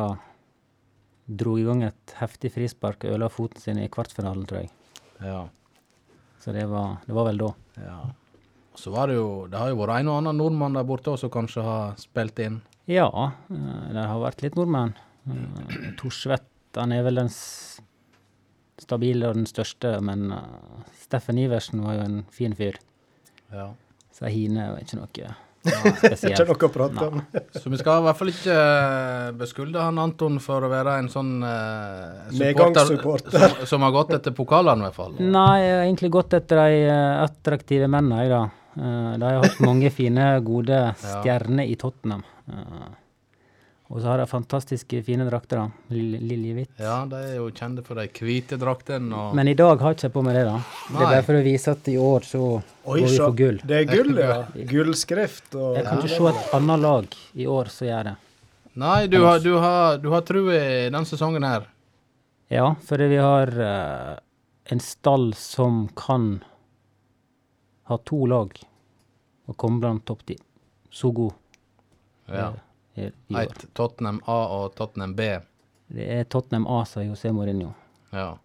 dro i gang et heftig frispark og ødela foten sin i kvartfinalen, tror jeg.
Ja.
Så det var, det var vel da.
Ja. Så var det jo Det har jo vært en og annen nordmann der borte også som kanskje har spilt inn.
Ja, eh, det har vært litt nordmenn. Torsvett, han er vel den stabile og den største, men eh, Steffen Iversen var jo en fin fyr.
Ja.
Så Hine er ikke noe
Ikke
spesielt.
noe å prate om.
Så vi skal i hvert fall ikke eh, beskylde han Anton for å være en sånn uh,
Medgangssupporter.
som, som har gått etter pokalene, i hvert fall.
Nei, jeg har egentlig gått etter de eh, attraktive mennene, jeg, da. Uh, de har hatt mange fine, gode stjerner i Tottenham. Eh, og så har de fantastiske fine drakter, da. Lil- Liljehvitt.
Ja, de er jo kjente for de hvite draktene og
Men i dag har ikke jeg på meg det, da. Det er bare for å vise at i år så
Oi,
går vi for gull.
Det er gull, ja. Gullskrift og
Jeg kan ikke se et annet lag i år som gjør det.
Nei, du har, du har, du har tro i denne sesongen her.
Ja, fordi vi har uh, en stall som kan ha to lag og komme blant topp ti. Så god
Ja.
I år.
Et Tottenham A og Tottenham B.
Det er Tottenham A, sa José Mourinho.
Ja.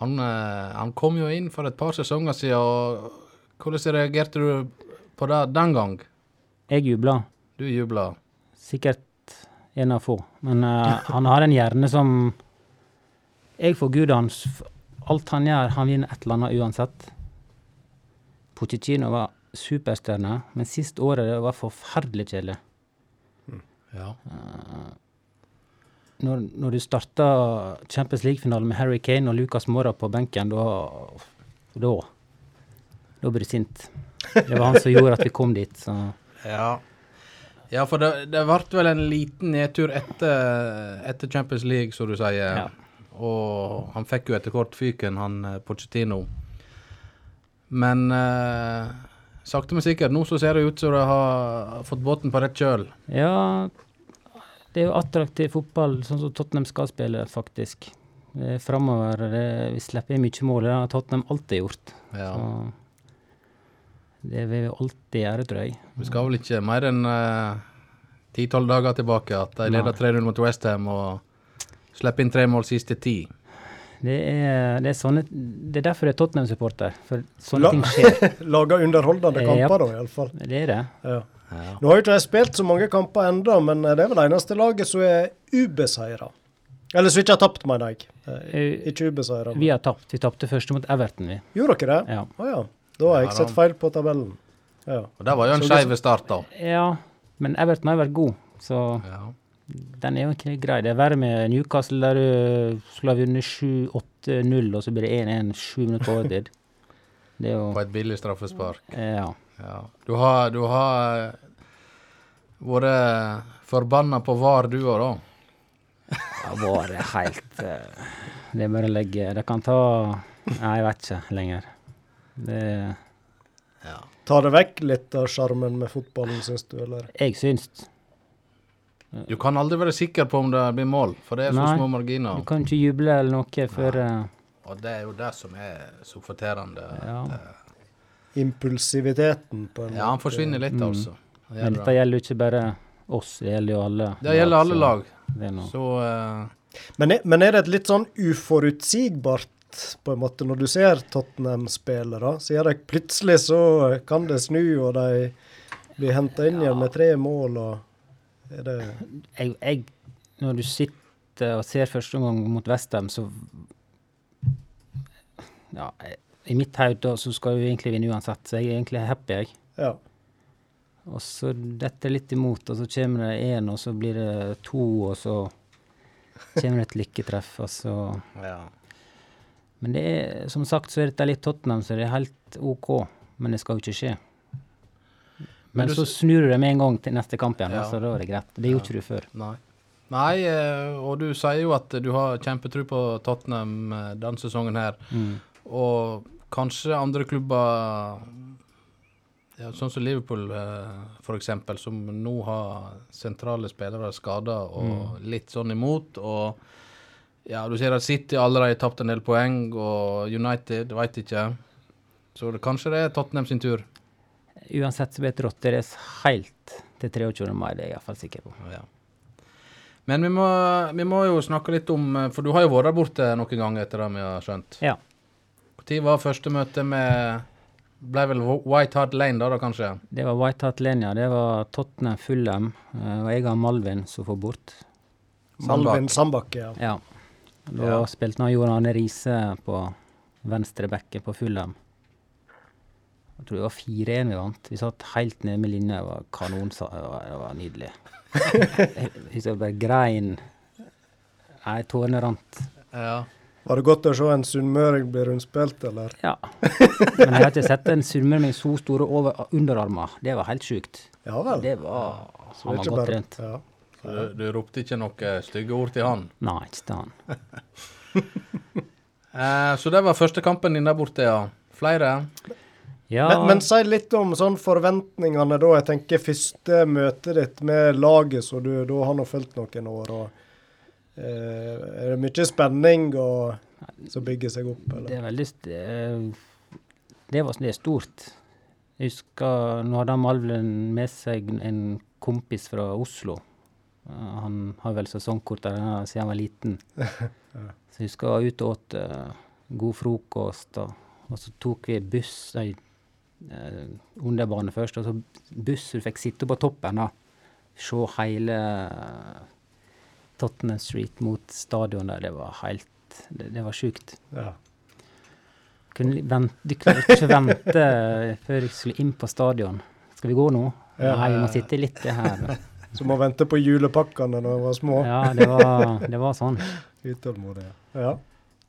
Han, eh, han kom jo inn for et par sesonger siden, og hvordan reagerte du på det den gang?
Jeg jubla.
Du jubla.
Sikkert en av få. Men uh, han har en hjerne som Jeg forguder hans Alt han gjør, han vinner et eller annet uansett. Pochettino var superstjerne, men sist året det var forferdelig kjedelig.
Ja.
Når, når du starta Champions League-finalen med Harry Kane og Lucas Mora på benken, da Da da blir du sint. Det var han som gjorde at vi kom dit. Så
Ja. Ja, for det, det ble vel en liten nedtur etter, etter Champions League, som du sier.
Ja.
Og han fikk jo etter hvert fyken, han eh, Pochettino. Men eh, sakte, men sikkert, nå så ser det ut som de har fått båten på rett kjøl.
ja, det er jo attraktiv fotball, sånn som Tottenham skal spille, faktisk. Er Framover. Vi slipper inn mye mål. Det har Tottenham alltid gjort.
Ja.
Så det vil vi alltid gjøre, tror jeg.
Vi skal vel ikke mer enn ti-tolv dager tilbake at de leder 3-0 mot Westham og slipper inn tre mål siste ti.
Det er, det er, sånne, det er derfor jeg er Tottenham-supporter. For sånne
La-
ting skjer.
Lager underholdende
Eh,
kamper,
ja.
da, iallfall.
Det er det.
Ja.
Ja.
Nå har jo ikke de spilt så mange kamper ennå, men det er vel det eneste laget som er ubeseira. Eller som ikke har tapt, mener jeg. Eh,
Eh,
Ikke ubeseira.
Vi har tapt. Vi tapte første mot Everton, vi.
Gjorde dere det?
Ja.
Å ja. Da har jeg sett feil på tabellen. Ja.
Og det var jo en skeiv start, da.
Ja, men Everton har vært god, så
Ja.
Den er jo ikke grei. Det er verre med Newcastle, der du skulle ha vunnet 7-8-0, og så blir det 1-1 sju minutter på overtid. Det er jo
På et billig straffespark.
Ja.
Ja. Du har, du har eh, vært forbanna på VAR, du òg, da.
Jeg har vært helt eh, Det er bare å legge Det kan ta Nei, jeg vet ikke lenger. Det
Tar det vekk litt av sjarmen med fotballen, syns du, eller?
Jeg syns
Du kan aldri være sikker på om det blir mål, for det er så
Nei.
små marginer.
Du kan ikke juble eller noe før eh,
Og det er jo det som er så forterrende.
Ja.
Impulsiviteten, på en
Ja, han forsvinner litt,
Mm.
altså. Det
Men dette
det.
gjelder jo ikke bare oss, det gjelder jo alle.
Det gjelder alle lag.
Det er noe.
Så uh,
Men er, men er det et litt sånn uforutsigbart på en måte når du ser Tottenham-spillere? Sier de plutselig så kan det snu, og de blir henta inn igjen med tre mål, og er det
jeg, jeg, når du sitter og ser første gang mot Westham, så Ja, i mitt hode så skal vi egentlig vinne uansett, så jeg er egentlig happy, jeg.
Ja.
Og så detter det litt imot, og så kommer det én, og så blir det to, og så kommer det et lykketreff, og så
ja.
Men det er, som sagt så er dette litt Tottenham, så det er helt OK. Men det skal jo ikke skje. Men,
Men
så snur du det med en gang til neste kamp igjen,
Ja.
så da er det greit. Det gjorde ikke du før.
Nei. Nei, eh, og du sier jo at du har kjempetro på Tottenham eh, denne sesongen her.
Mm.
Og kanskje andre klubber, ja, sånn som Liverpool f.eks., for eksempel, som nå har sentrale spillere skada og litt sånn imot. Og ja, du ser at City allerede har tapt en del poeng, og United veit ikke. Så det, kanskje det er Tottenham sin tur.
Uansett så blir et rotterace helt til 23. mai, det er jeg iallfall sikker på.
Ja. Men vi må, vi må jo snakke litt om For du har jo vært der borte noen ganger etter det vi har skjønt.
Ja.
Når var første møte med Ble vel White Hart Lane da, da kanskje?
Det var White Hart Lane, ja. Det var Tottenham Fulham. Eh, og jeg og Malvin som får bort.
Malvin Sandbakke, ja.
Ja. Da
Ja.
spilte han Jon Arne Riise på venstre bekke på Fulham. Jeg tror det var 4-1 vi vant. Vi satt helt nede med linja. Det var kanon. Det var, det var nydelig. jeg husker jeg bare grein. Nei, tårene rant.
Ja.
Var det godt å se en sunnmøring bli rundspilt, eller?
Ja. Men jeg har ikke sett en sunnmør med så store over underarmer. Det var helt sjukt.
Ja vel.
Det var
Så
Han var godt
bare-
trent.
Ja.
Så du, du ropte ikke noen stygge ord til han?
Nei, ikke til han.
Eh, så det var første kampen din der borte, ja. Flere?
Ja,
Men, men si litt om sånn forventningene da. Jeg tenker første møtet ditt med laget så du da har nå fulgt noen år. og eh, Er det mye spenning og, som bygger seg opp, Eller?
det er veldig eh, det, var, det er stort. Jeg husker nå hadde Malvin med seg en kompis fra Oslo. Eh, han har vel sesongkort der siden han var liten. Så jeg husker jeg var ute og åt eh, god frokost, og, og så tok vi buss eh, underbane først, og så buss du fikk sitte på toppen, da. Se hele eh, Tottenham Street mot stadion der. Det var helt Det, det var sjukt.
Ja.
Vent, de kunne ikke vente før du skulle inn på stadion. Skal vi gå nå?
Ja.
Nei, vi må sitte litt her.
Som å vente på julepakkene når vi var små.
Ja, det var, det var sånn.
Utålmodig. Ja.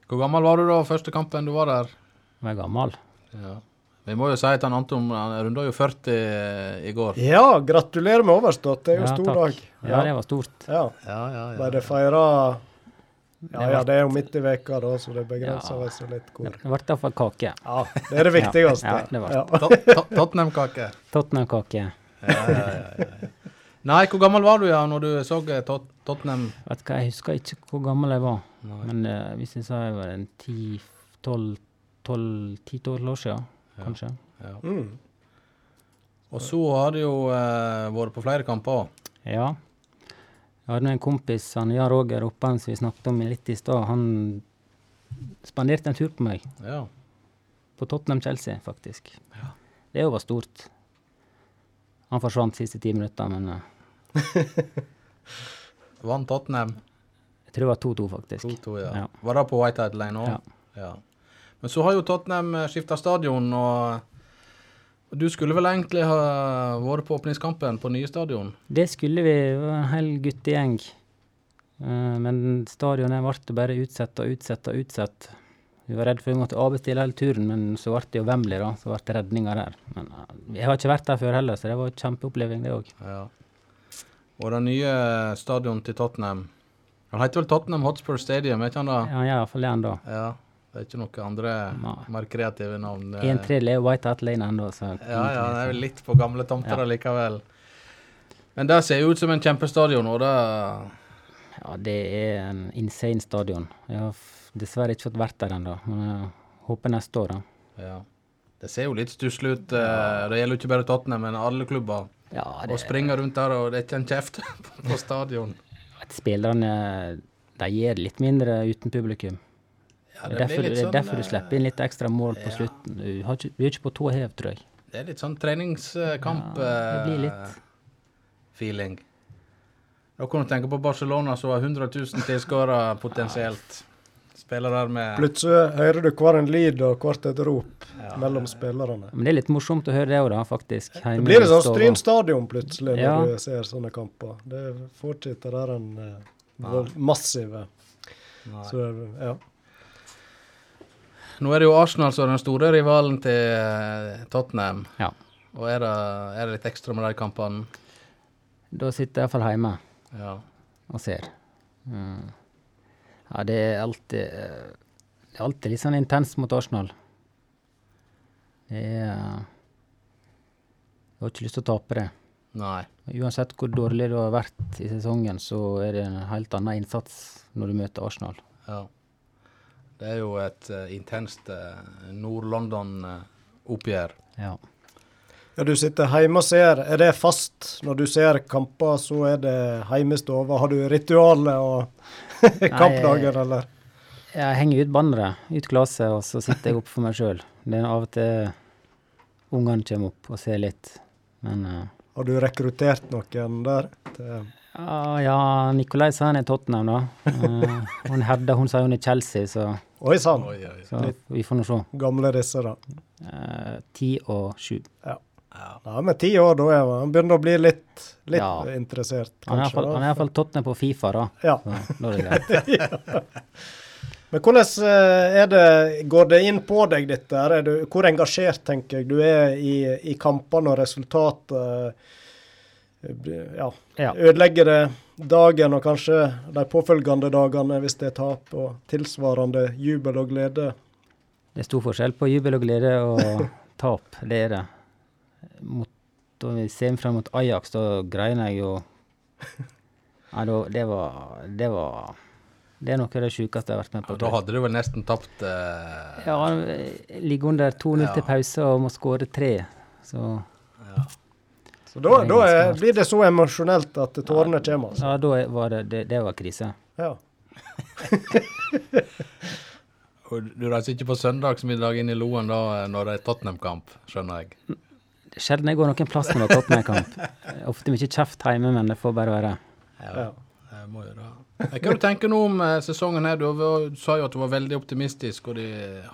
Hvor gammel var du da første kampen du var der?
Jeg var gammel.
Ja. Vi må jo si at han Anton han runda jo 40 i går.
ja, gratulerer med overstått. Det er jo
Ja,
stor
takk.
dag.
Ja, det var stort.
Ja.
Ja, ja,
Ble det feira Ja, ja, det er jo midt i veka, da, så det begrenser
Ja.
seg litt hvor
Det ble iallfall kake.
Ja, det er det viktigste.
Ja, ja, det var.
Ja.
Tot- Tot- Tottenham-kake.
Tottenham-kake.
Ja, ja, ja, ja. Nei, hvor gammel var du ja, når du så eh, Tot Tottenham?
Vet du hva, jeg husker ikke hvor gammel jeg var.
Nei.
Men uh, hvis jeg sa jeg var en 10-12 år siden, kanskje.
Ja.
Mm.
Og så har du jo eh, vært på flere kamper.
Ja. Jeg hadde med en kompis, han Jan Roger Oppan, som vi snakket om litt i stad. Han spanderte en tur på meg.
Ja.
På Tottenham-Chelsea, faktisk. Det var stort. Han forsvant siste ti minutter, men eh,
Vant Tottenham
jeg tror det var 2-2, faktisk.
2-2, ja.
Ja.
Var det på White Hart Lane òg?
Ja.
Ja. Men så har jo Tottenham skifta stadion, og du skulle vel egentlig ha vært på åpningskampen på nye stadion?
Det skulle vi. Det var en hel guttegjeng. Eh, men stadionet ble bare utsatt og utsatt og utsatt. Vi var redd for vi måtte avbestille hele turen, men så ble det jo Wembley, da. Så ble redninga der. Men eh, jeg har ikke vært der før heller, så det var en kjempeoppleving, det òg.
Ja. Og det nye stadion til Tottenham Han heter vel Tottenham Hotspur Stadium, ikke han da?
Ja, iallfall det ennå.
Ja. Det er ikke noen andre
Nei.
mer kreative navn? det-
En tredjedel er White Hat Lane ennå, så
Ja, ja, det er vel litt på gamle tomter
Ja.
likevel. Men det ser jo ut som en kjempestadion, og det
Ja, det er en insane stadion. Jeg har dessverre ikke fått vært der ennå, men jeg håper neste år, da.
Ja. Det ser jo litt stusslig ut. eh, Det gjelder jo ikke bare Tottenham, men alle klubber.
Ja,
Og springer rundt der, og det er ikke en kjeft på stadion.
at spillerne de gjør litt mindre uten publikum.
Ja,
det,
det
er derfor, det er
sånn,
derfor du
eh,
slipper inn litt ekstra mål på
ja.
slutten. Du, har ikke, du er ikke på tå hev, tror jeg.
Det er litt sånn treningskamp
Ja, det blir litt.
eh, feeling. Da kan du tenke på Barcelona, som har 100 000 tilskuere potensielt. Spiller der med
Plutselig hører du hver en lyd og hvert et rop
Ja.
mellom spillerne.
Men det er litt morsomt å høre det òg, da, faktisk.
Det blir det sånn. Stryn stadion plutselig når du ser sånne kamper. Det fortsetter der en massiv vold- massive
Nei.
Så ja.
Nå er det jo Arsenal som er den store rivalen til eh, Tottenham.
Ja.
Og er det, er det litt ekstra med de kampene?
Da sitter jeg iallfall hjemme
Ja.
og ser. Mm. Ja, det er alltid eh, Det er alltid litt sånn intenst mot Arsenal. Det er Du Jeg har ikke lyst til å tape det.
Nei.
Uansett hvor dårlig du har vært i sesongen, så er det en helt annen innsats når du møter Arsenal.
Ja. Det er jo et uh, intenst uh, Nord-London-oppgjør.
Ja.
ja, du sitter hjemme og ser. Er det fast når du ser kamper, så er det hjemme i? Har du ritualer og kampdager, eller?
Jeg henger ut banneret, ut glasset, og så sitter jeg opp for meg sjøl. Det er av og til ungene kommer opp og ser litt. Men eh,
Har du rekruttert noen der? Til,
ja, ja, Nikolai sa han er Tottenham, da. Uh, hun Hedda hun sa hun er Chelsea, så,
oi sann!
Vi får nå se.
Gamle disse, da.
Eh, Ti og sju.
Ja, med ti år, da er han begynner å bli litt, litt
Ja.
interessert,
Han er
kanskje.
han er iallfall Tottenham på Fifa, da.
Ja.
Så da er det greit.
Men hvordan eh, er det, går det inn på deg, dette? Er du, hvor engasjert tenker jeg du er i, i kampene og resultatet? Eh, Ja,
Ja.
ødelegger det dagen og kanskje de påfølgende dagene hvis det er tap, og tilsvarende jubel og glede?
Det er stor forskjell på jubel og glede og tap. Det er det. Mot, da vi ser frem mot Ajax, da grein jeg jo ja, da, det var Det var Det er noe av det sjukeste jeg har vært med på.
Ja, da hadde du vel nesten tapt uh...
Ja, ligge under 2-0 til pause og må skåre tre. Så
Så da, da er, blir det så emosjonelt at tårene kommer. Altså.
ja, da var det Det, det var krise.
Ja.
og Du reiser ikke på søndagsmiddag inn i Loen da eh, når det er Tottenham-kamp, skjønner jeg.
Det Sjelden jeg går noen plass når det er Tottenham-kamp. Ofte mye kjeft hjemme, men det får bare være.
Ja.
Jeg må jo da. Hva du tenker du om eh, sesongen her? Du, du sa jo at du var veldig optimistisk, og de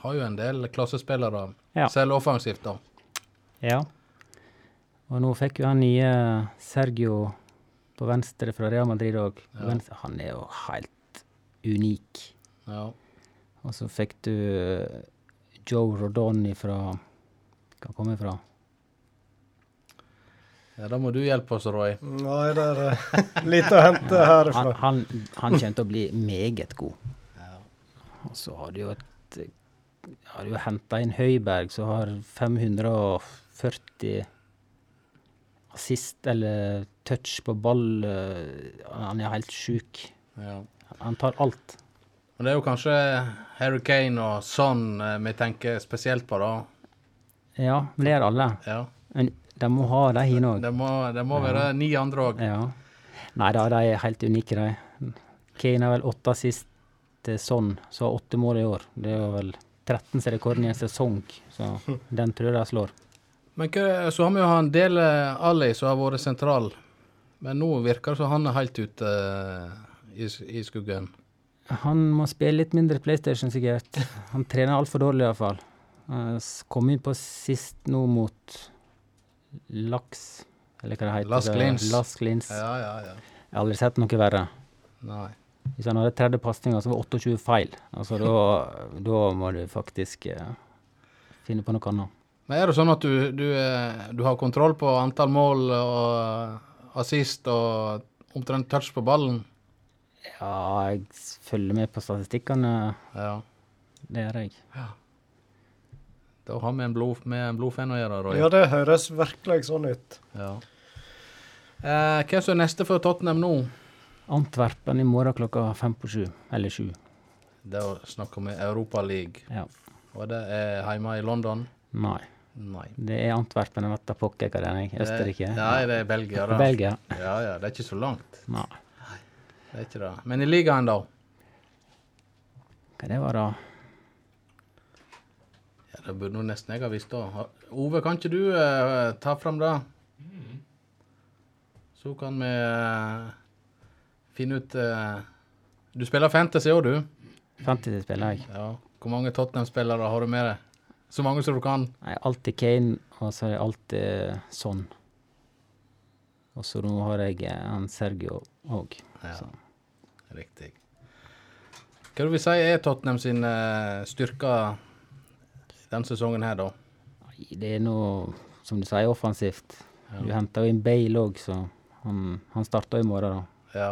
har jo en del klassespillere.
Ja.
Selv offensivt, da.
Ja. Og nå fikk jo han nye Sergio på venstre fra Real Madrid òg.
Ja.
Han er jo helt unik.
Ja.
Og så fikk du eh, Joe Rodoni fra Hva kom jeg fra?
ja, Da må du hjelpe oss, Roy.
Nei, det er eh, lite å hente
Han,
herfra.
han, han kommer til å bli meget god. Og så har du jo et Har du henta inn Høiberg, som har 540 assist eller touch på ball. eh, Han er helt sjuk.
Ja.
Han tar alt.
Og det er jo kanskje Harry Kane og Son eh, vi tenker spesielt på, da.
Ja, men det er alle.
Ja.
Men de må ha de hine òg.
Det må, det må være ni andre òg.
Ja. Nei da, de er helt unike, de. Kane er vel åtte assist til sånn, så har åtte mål i år. Det er jo vel 13 som er rekorden i en sesong, så den tror jeg de slår.
Men så har vi jo en del Ali, som har vært sentral. Men nå virker det som han er helt ute eh, i, i skuggen.
Han må spille litt mindre PlayStation, sikkert. Han trener altfor dårlig, iallfall. Uh, kom inn på sist nå mot Laks, eller hva det heter.
Lask Linz.
Lask Linz.
Ja, ja, ja.
Jeg har aldri sett noe verre.
Nei.
Hvis han hadde 30 pasninger, så var 28 feil. Altså, da, da må du faktisk eh, finne på noe annet.
Men er det sånn at du, du, eh, du har kontroll på antall mål og assist og omtrent touch på ballen?
Ja, jeg følger med på statistikkene.
Ja.
Det gjør jeg.
Da har vi en, blod, med en blodfan å gjøre, Roy.
Ja, det høres virkelig sånn ut.
Ja. Eh, hvem som er neste for Tottenham nå?
Antwerpen i morgen klokka fem på sju. Eller sju.
Det er å snakke om Europa League.
Ja.
Og det er hjemme i London?
Nei.
Nei.
Det er Antwerpen, jeg vet da pokker hva det er. Østerrike.
Nei, det er Belgia, da.
Belgia.
Ja, ja. Det er ikke så langt.
Nei. Nei.
Det er ikke det. Men i ligaen, da?
Hva det var da?
Ja, Det burde nå nesten jeg ha visst, da. Ove, kan ikke du uh, ta fram det? Så kan vi uh, finne ut uh, Du spiller Fantasy òg, du?
Fantasy spiller jeg.
Ja. Hvor mange Tottenham-spillere har du med deg? Så mange som du kan?
Er alltid Kane, og så er jeg alltid sånn. Og så nå har jeg en han Sergio òg.
Ja. Riktig. Hva du vil si er Tottenham sin styrke styrker denne sesongen her, da?
Det er noe, som du sier, offensivt. Du henter jo inn Bale òg, så han, han starter i morgen, da.
Ja.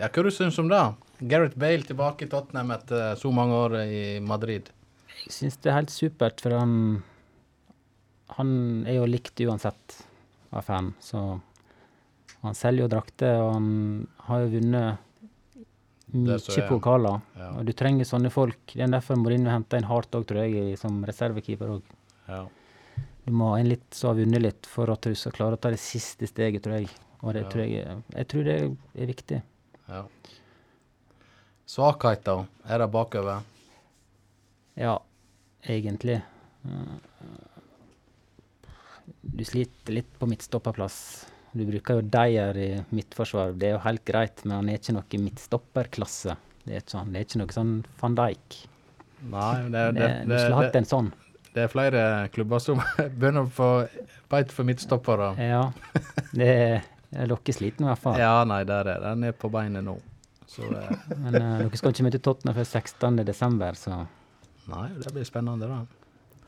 ja hva du syns om det? Gareth Bale tilbake i Tottenham etter så mange år i Madrid.
Jeg syns det er helt supert, for han Han er jo likt uansett av fan, så Han selger jo drakter, og han har jo vunnet mye
så er
pokaler.
Ja.
Og du trenger sånne folk. Det er derfor Mourinho henter inn Hart òg, tror jeg, som reservekeeper òg.
Ja.
Du må ha en litt som har vunnet litt, for at du skal klare å ta det siste steget, tror jeg. Og det tror jeg, jeg tror det er viktig.
Ja. Svakheter, er det bakover?
Ja, egentlig. Du sliter litt på midtstopperplass. Du bruker jo Deyer i midtforsvar. Det er jo helt greit, men han er ikke noe midtstopperklasse. Det er ikke, han. Det er ikke noe sånn van Dijk.
Nei, det,
Det,
det,
du skulle hatt en sånn.
det er flere klubber som begynner å få beit for midtstoppere.
Ja. Det er dere sliten i hvert fall.
Ja, nei, der er den er på beinet nå. Så
Men uh, dere skal ikke møte Tottenham før 16. desember, så
Nei, det blir spennende, da.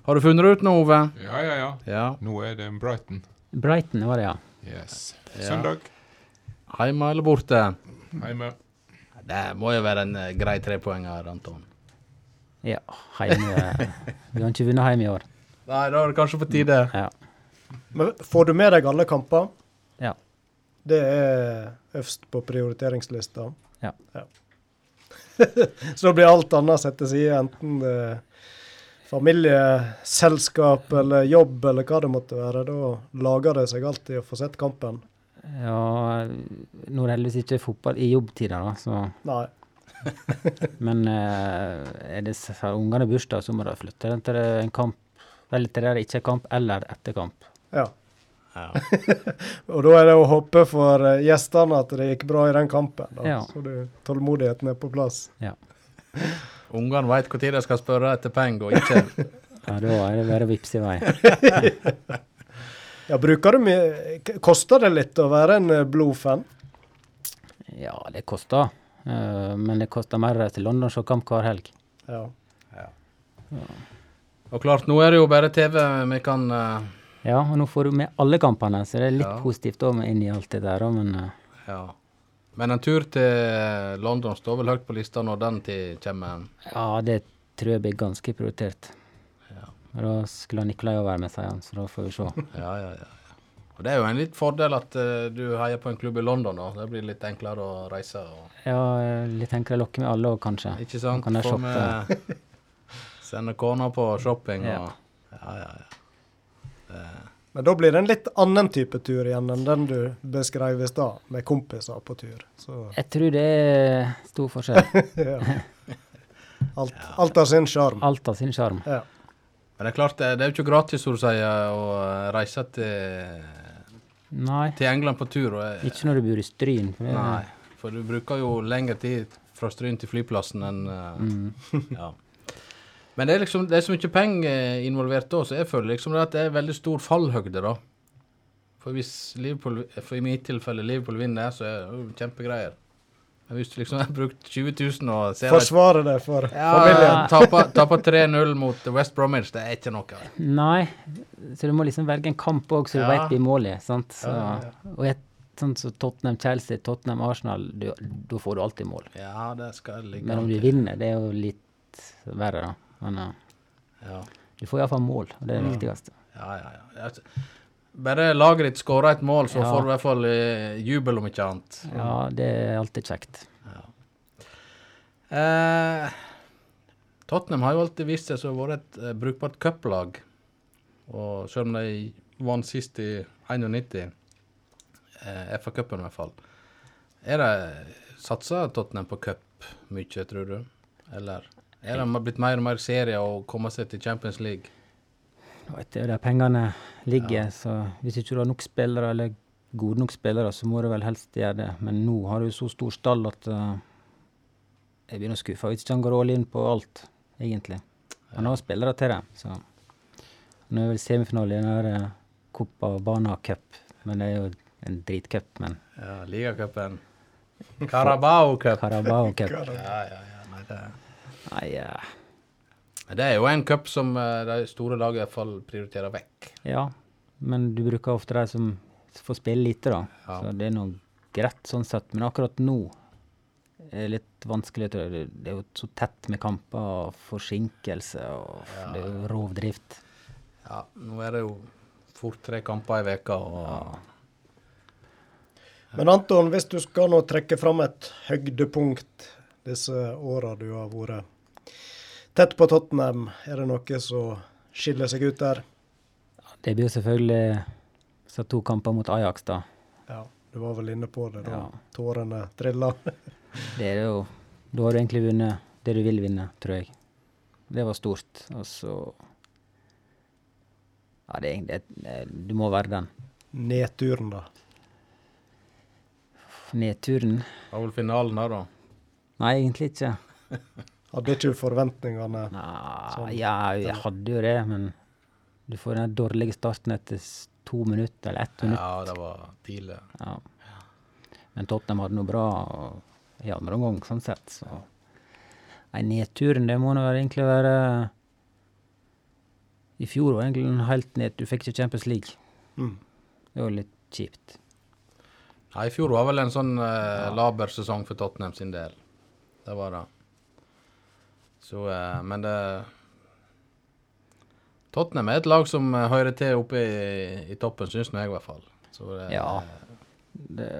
Har du funnet det ut nå, Ove?
Ja, ja, ja.
Ja.
Nå er det Brighton.
Brighton var det, ja.
Yes.
Ja.
Søndag.
Hjemme eller borte?
Hjemme.
Det må jo være en eh, grei trepoenger, Anton.
Ja, hjemme Vi har ikke vunnet hjemme i år.
Nei, da er det kanskje på tide.
Ja.
Men får du med deg alle kamper?
Ja.
Det er øverst på prioriteringslista.
Ja.
Så da blir alt annet satt til side, enten det er familie, selskap eller jobb eller hva det måtte være. Da lager det seg alltid å få sett kampen.
Ja, nå er det heldigvis ikke fotball i jobbtida, da, så
Nei.
Men eh, er det har ungene bursdag, så må de flytte til en kamp. Eller til der det ikke er kamp, eller etter kamp.
Ja.
Ja.
Og da er det å håpe for eh, gjestene at det gikk bra i den kampen. Da.
Ja.
Så du, tålmodigheten er på plass.
Ungene veit når de skal spørre etter penger, og ikke
Ja, da er det bare å vippse i vei.
Ja, bruker du mye Koster det litt å være en blodfan?
Ja, det koster. Eh, men det koster mer til London og se kamp hver helg.
Ja.
Og klart, nå er det jo bare TV vi kan eh,
Ja, og nå får du med alle kampene, så det er litt
Ja.
positivt òg inn i alt det der. Men eh,
Ja. Men en tur til London står vel høyt på lista når den tid kommer?
ja, det tror jeg blir ganske prioritert.
Ja.
Og Da skulle Nikolai òg være med, sier han, så da får vi se.
Ja, ja, ja. ja. Og det er jo en litt fordel at uh, du heier på en klubb i London, da. Det blir litt enklere å reise. Og,
Ja, eh, litt enklere å lokke med alle òg, kanskje.
ikke sant?
Kan
Få med Sende kona på shopping
Ja.
og Ja, ja, ja.
Men da blir det en litt annen type tur igjen enn den du beskrev i stad, med kompiser på tur. Så
Jeg tror det er stor forskjell.
ja. alt, alt har sin sjarm.
Alt har sin sjarm.
Ja.
Men det er klart, det, er jo ikke gratis, som du sier, å eh, reise til,
Nei,
til England på tur. Og, eh,
ikke når du bor i Stryn. For
Nei, for du bruker jo lengre tid fra Stryn til flyplassen enn eh,
Mm.
Ja. Men det er liksom det er så mye penger involvert da, så jeg føler liksom det at det er veldig stor fallhøgde, da. For hvis Liverpool, for i mitt tilfelle Liverpool vinner, så er det kjempegreier. Men hvis du liksom har brukt 20 000 og ser
Forsvare det for
ja,
familien.
taper 3-0 mot West Bromwich, det er ikke noe.
Nei, så du må liksom velge en kamp òg, så du
Ja.
vet blir målet. Sant? Så,
Ja, ja,
Og et sånt som Tottenham-Chelsea, Tottenham-Arsenal, da får du alltid mål.
Ja, det skal ligge
Men om du vinner, det er jo litt verre, da. Men eh,
Ja.
du får iallfall mål, og det er det viktigste.
Ja, ja, ja. Bare laget ditt skårer et mål, så får du i hvert fall eh, jubel, om ikke annet.
Ja, det er alltid kjekt.
Eh, Tottenham har jo alltid vist seg å være et eh, brukbart cuplag. Og selv om de vant sist i 91, eh, FA-cupen i hvert fall, er det Satser Tottenham på cup mye, tror du? Eller er det blitt mer og mer serie å komme seg til Champions League?
Det er jo der pengene ligger, så hvis ikke du har nok spillere, eller gode nok spillere, så må du vel helst gjøre det. Men nå har du så stor stall at uh, jeg begynner å skuffe. Hvis ikke han går all in på alt, egentlig. Han har spillere til det, så Nå er vel semifinale i den uh, Copa Bana Cup, men det er jo en dritcup, men
Ja, ligacupen. Carabao Cup.
Carabao Cup
Ja, ja, ja. Nei, det
Nei, uh...
Det er jo en cup som eh, de store lagene i hvert fall prioriterer vekk.
ja. Men du bruker ofte de som får spille lite, da.
Ja.
Så det er nå greit sånn sett. Men akkurat nå er det litt vanskelig. tror jeg. Det- er jo så tett med kamper og forsinkelse, og det er jo rovdrift.
Ja, nå er det jo fort tre kamper i veka og
Men Anton, hvis du skal nå trekke fram et høydepunkt disse åra du har vært tett på Tottenham, er det noe som skiller seg ut der?
Det blir selvfølgelig så to kamper mot Ajax, da.
Ja, du var vel inne på det da.
Ja.
Tårene trilla.
Det er jo Da har du egentlig vunnet det du vil vinne, tror jeg. Det var stort. Og så Ja, det er egentlig Du må være den.
Nedturen, da.
Nedturen Det
Var vel finalen her, da.
Nei, egentlig ikke.
Hadde ikke forventningene
Nei,
Sånn.
ja, jeg hadde jo det, men du får den dårlige starten etter to minutter, eller ett minutt.
Ja, det var tidlig.
Ja. Men Tottenham hadde noe bra i andre omgang, sånn sett. Så. Nei, nedturen, det må nå egentlig være I fjor var egentlig en helt ned... Du fikk ikke Champions League.
Mm.
Det var litt kjipt.
Nei, I fjor var vel en sånn eh, laber sesong for Tottenham sin del. Det var det. Så, eh, men det Tottenham er et lag som eh, hører til oppe i, i toppen, syns jeg i hvert fall. Så det,
Ja. Det,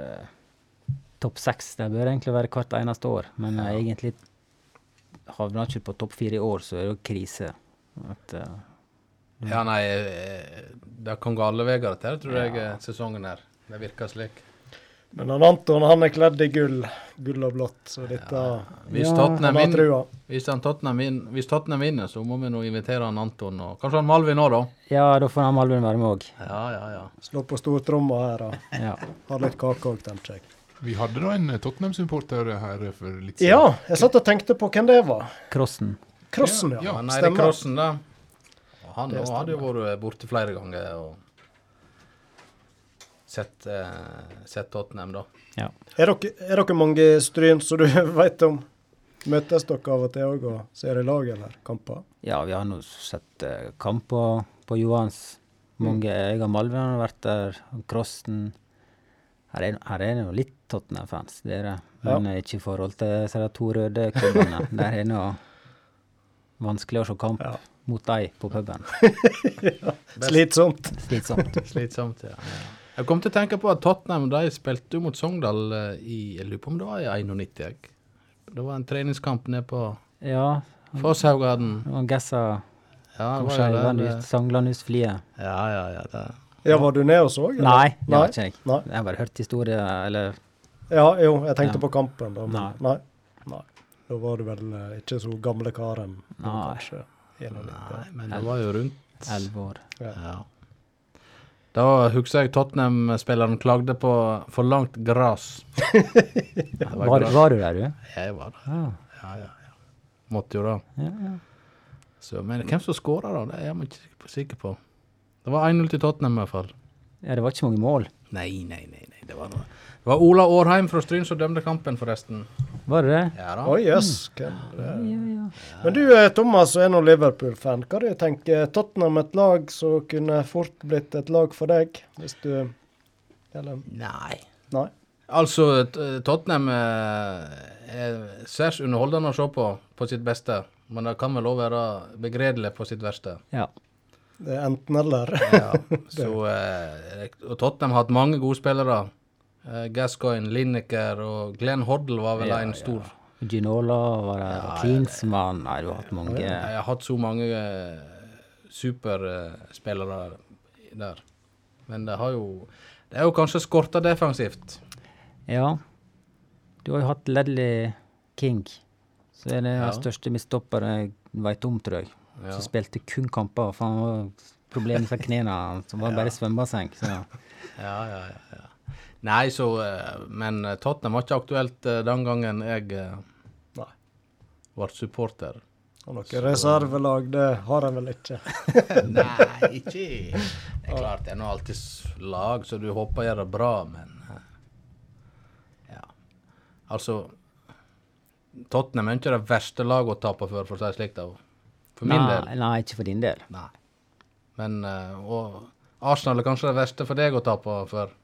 topp seks det bør egentlig være hvert eneste år, men
Ja.
eh, egentlig havner ikke på topp fire i år, så er det jo krise. At, uh,
Ja, nei, det kan gå alle veier til, tror
Ja.
jeg, sesongen her. Det virker slik.
Men han Anton han er kledd i gull. Gull og blått, så dette
Hvis
Ja,
Tottenham
han
vinner,
trua.
hvis, han Tottenham vinner, hvis Tottenham vinner, så må vi nå invitere han Anton og kanskje han Malvin òg, da.
ja, da får han Malvin være med òg.
Ja, ja, ja.
Slå på stortromma her og
Ja.
ha litt kake òg, tenker jeg.
Vi hadde da en eh, Tottenham-supporter her for litt siden.
Ja, jeg satt og tenkte på hvem det var.
Crossen.
Crossen, ja.
Ja,
Han det
er
Krossen, da. Han hadde jo vært borte flere ganger og sett, eh, sett Tottenham, da.
Ja.
Er dere, er dere mange i Stryn som du veit om? Møtes dere av og til òg og ser i lag eller kamper?
ja, vi har nå sett uh, kamper på Johans. Mange, Jeg og Malvin har vært der. Crossen. Her er, her er det jo litt Tottenham-fans, det er det. Men ja. ikke i forhold til disse to røde klubbene. Der er det noe vanskelig å se kamp
Ja.
mot dem på puben.
Slitsomt.
Slitsomt.
Slitsomt, ja. Jeg kom til å tenke på at Tottenham de spilte jo mot Sogndal eh, i Jeg lurer på om det var i 91. jeg. Det var en treningskamp nede på
Ja,
Fosshaugarden.
og Gessa
Ja,
kom skeivende ut. flyet.
Ja, ja, ja. Det.
Ja, var du ned og så? eller?
Nei, det var ikke jeg.
Nei.
Jeg har bare hørt historier, eller
Ja, jo, jeg tenkte
Ja.
på kampen, da.
Nei.
nei. nei. Da var du vel eh, ikke så gamle karen.
Nei.
Kanskje. 91,
Nei, men det var jo rundt
elleve år.
Ja.
Ja. Da husker jeg Tottenham-spilleren klagde på for langt gress. Var
Var, var du der, du?
Jeg var der.
Ja.
Ja, ja, ja. Måtte jo da.
ja, ja.
Så, men hvem som skåra, da? Det er jeg ikke sikker på. Det var 1-0 til Tottenham, i hvert fall.
Ja, det var ikke mange mål.
Nei, nei, nei. nei. Det, var noe. Det var Ola Årheim fra Stryn som dømte kampen, forresten.
Var det det?
Ja da.
Oi, jøss. Yes. det er.
Ja, ja.
Men du eh, Thomas er nå Liverpool-fan. Hva du tenker Tottenham et lag som kunne fort blitt et lag for deg? Hvis du Eller
Nei.
Nei?
Altså, Tottenham eh, er særs underholdende å se på på sitt beste. Men det kan vel òg være begredelig på sitt verste.
ja.
Det er enten-eller.
Ja, så, eh, og Tottenham har hatt mange gode spillere. Eh, Gascoigne, Lineker og Glenn Hoddle var vel
Ja,
en
ja.
stor.
Ginola var der,
Ja,
Klinsmann Nei, du har hatt mange
Jeg har hatt så mange uh, superspillere der. Men det har jo Det er jo kanskje skorta defensivt.
Ja. Du har jo hatt Ledley King, som er den
Ja.
største midtstopperen jeg veit om, tror jeg.
Ja.
Som spilte kun kamper, for han var problemet med knærne. Så var det bare svømmebasseng. Så
Ja, ja, ja. ja. Nei, så eh, Men eh, Tottenham var ikke aktuelt eh, den gangen jeg
Nei.
ble supporter.
Og noe reservelag, det har en vel ikke.
Nei, ikke Det er klart, det er nå alltid lag så du håper gjør det bra, men Ja. Altså Tottenham er ikke det verste laget å tape for, for å si det slik. da. For min
nei,
del.
nei, ikke for din del.
Nei. Men og Arsenal er kanskje det verste for deg å tape for?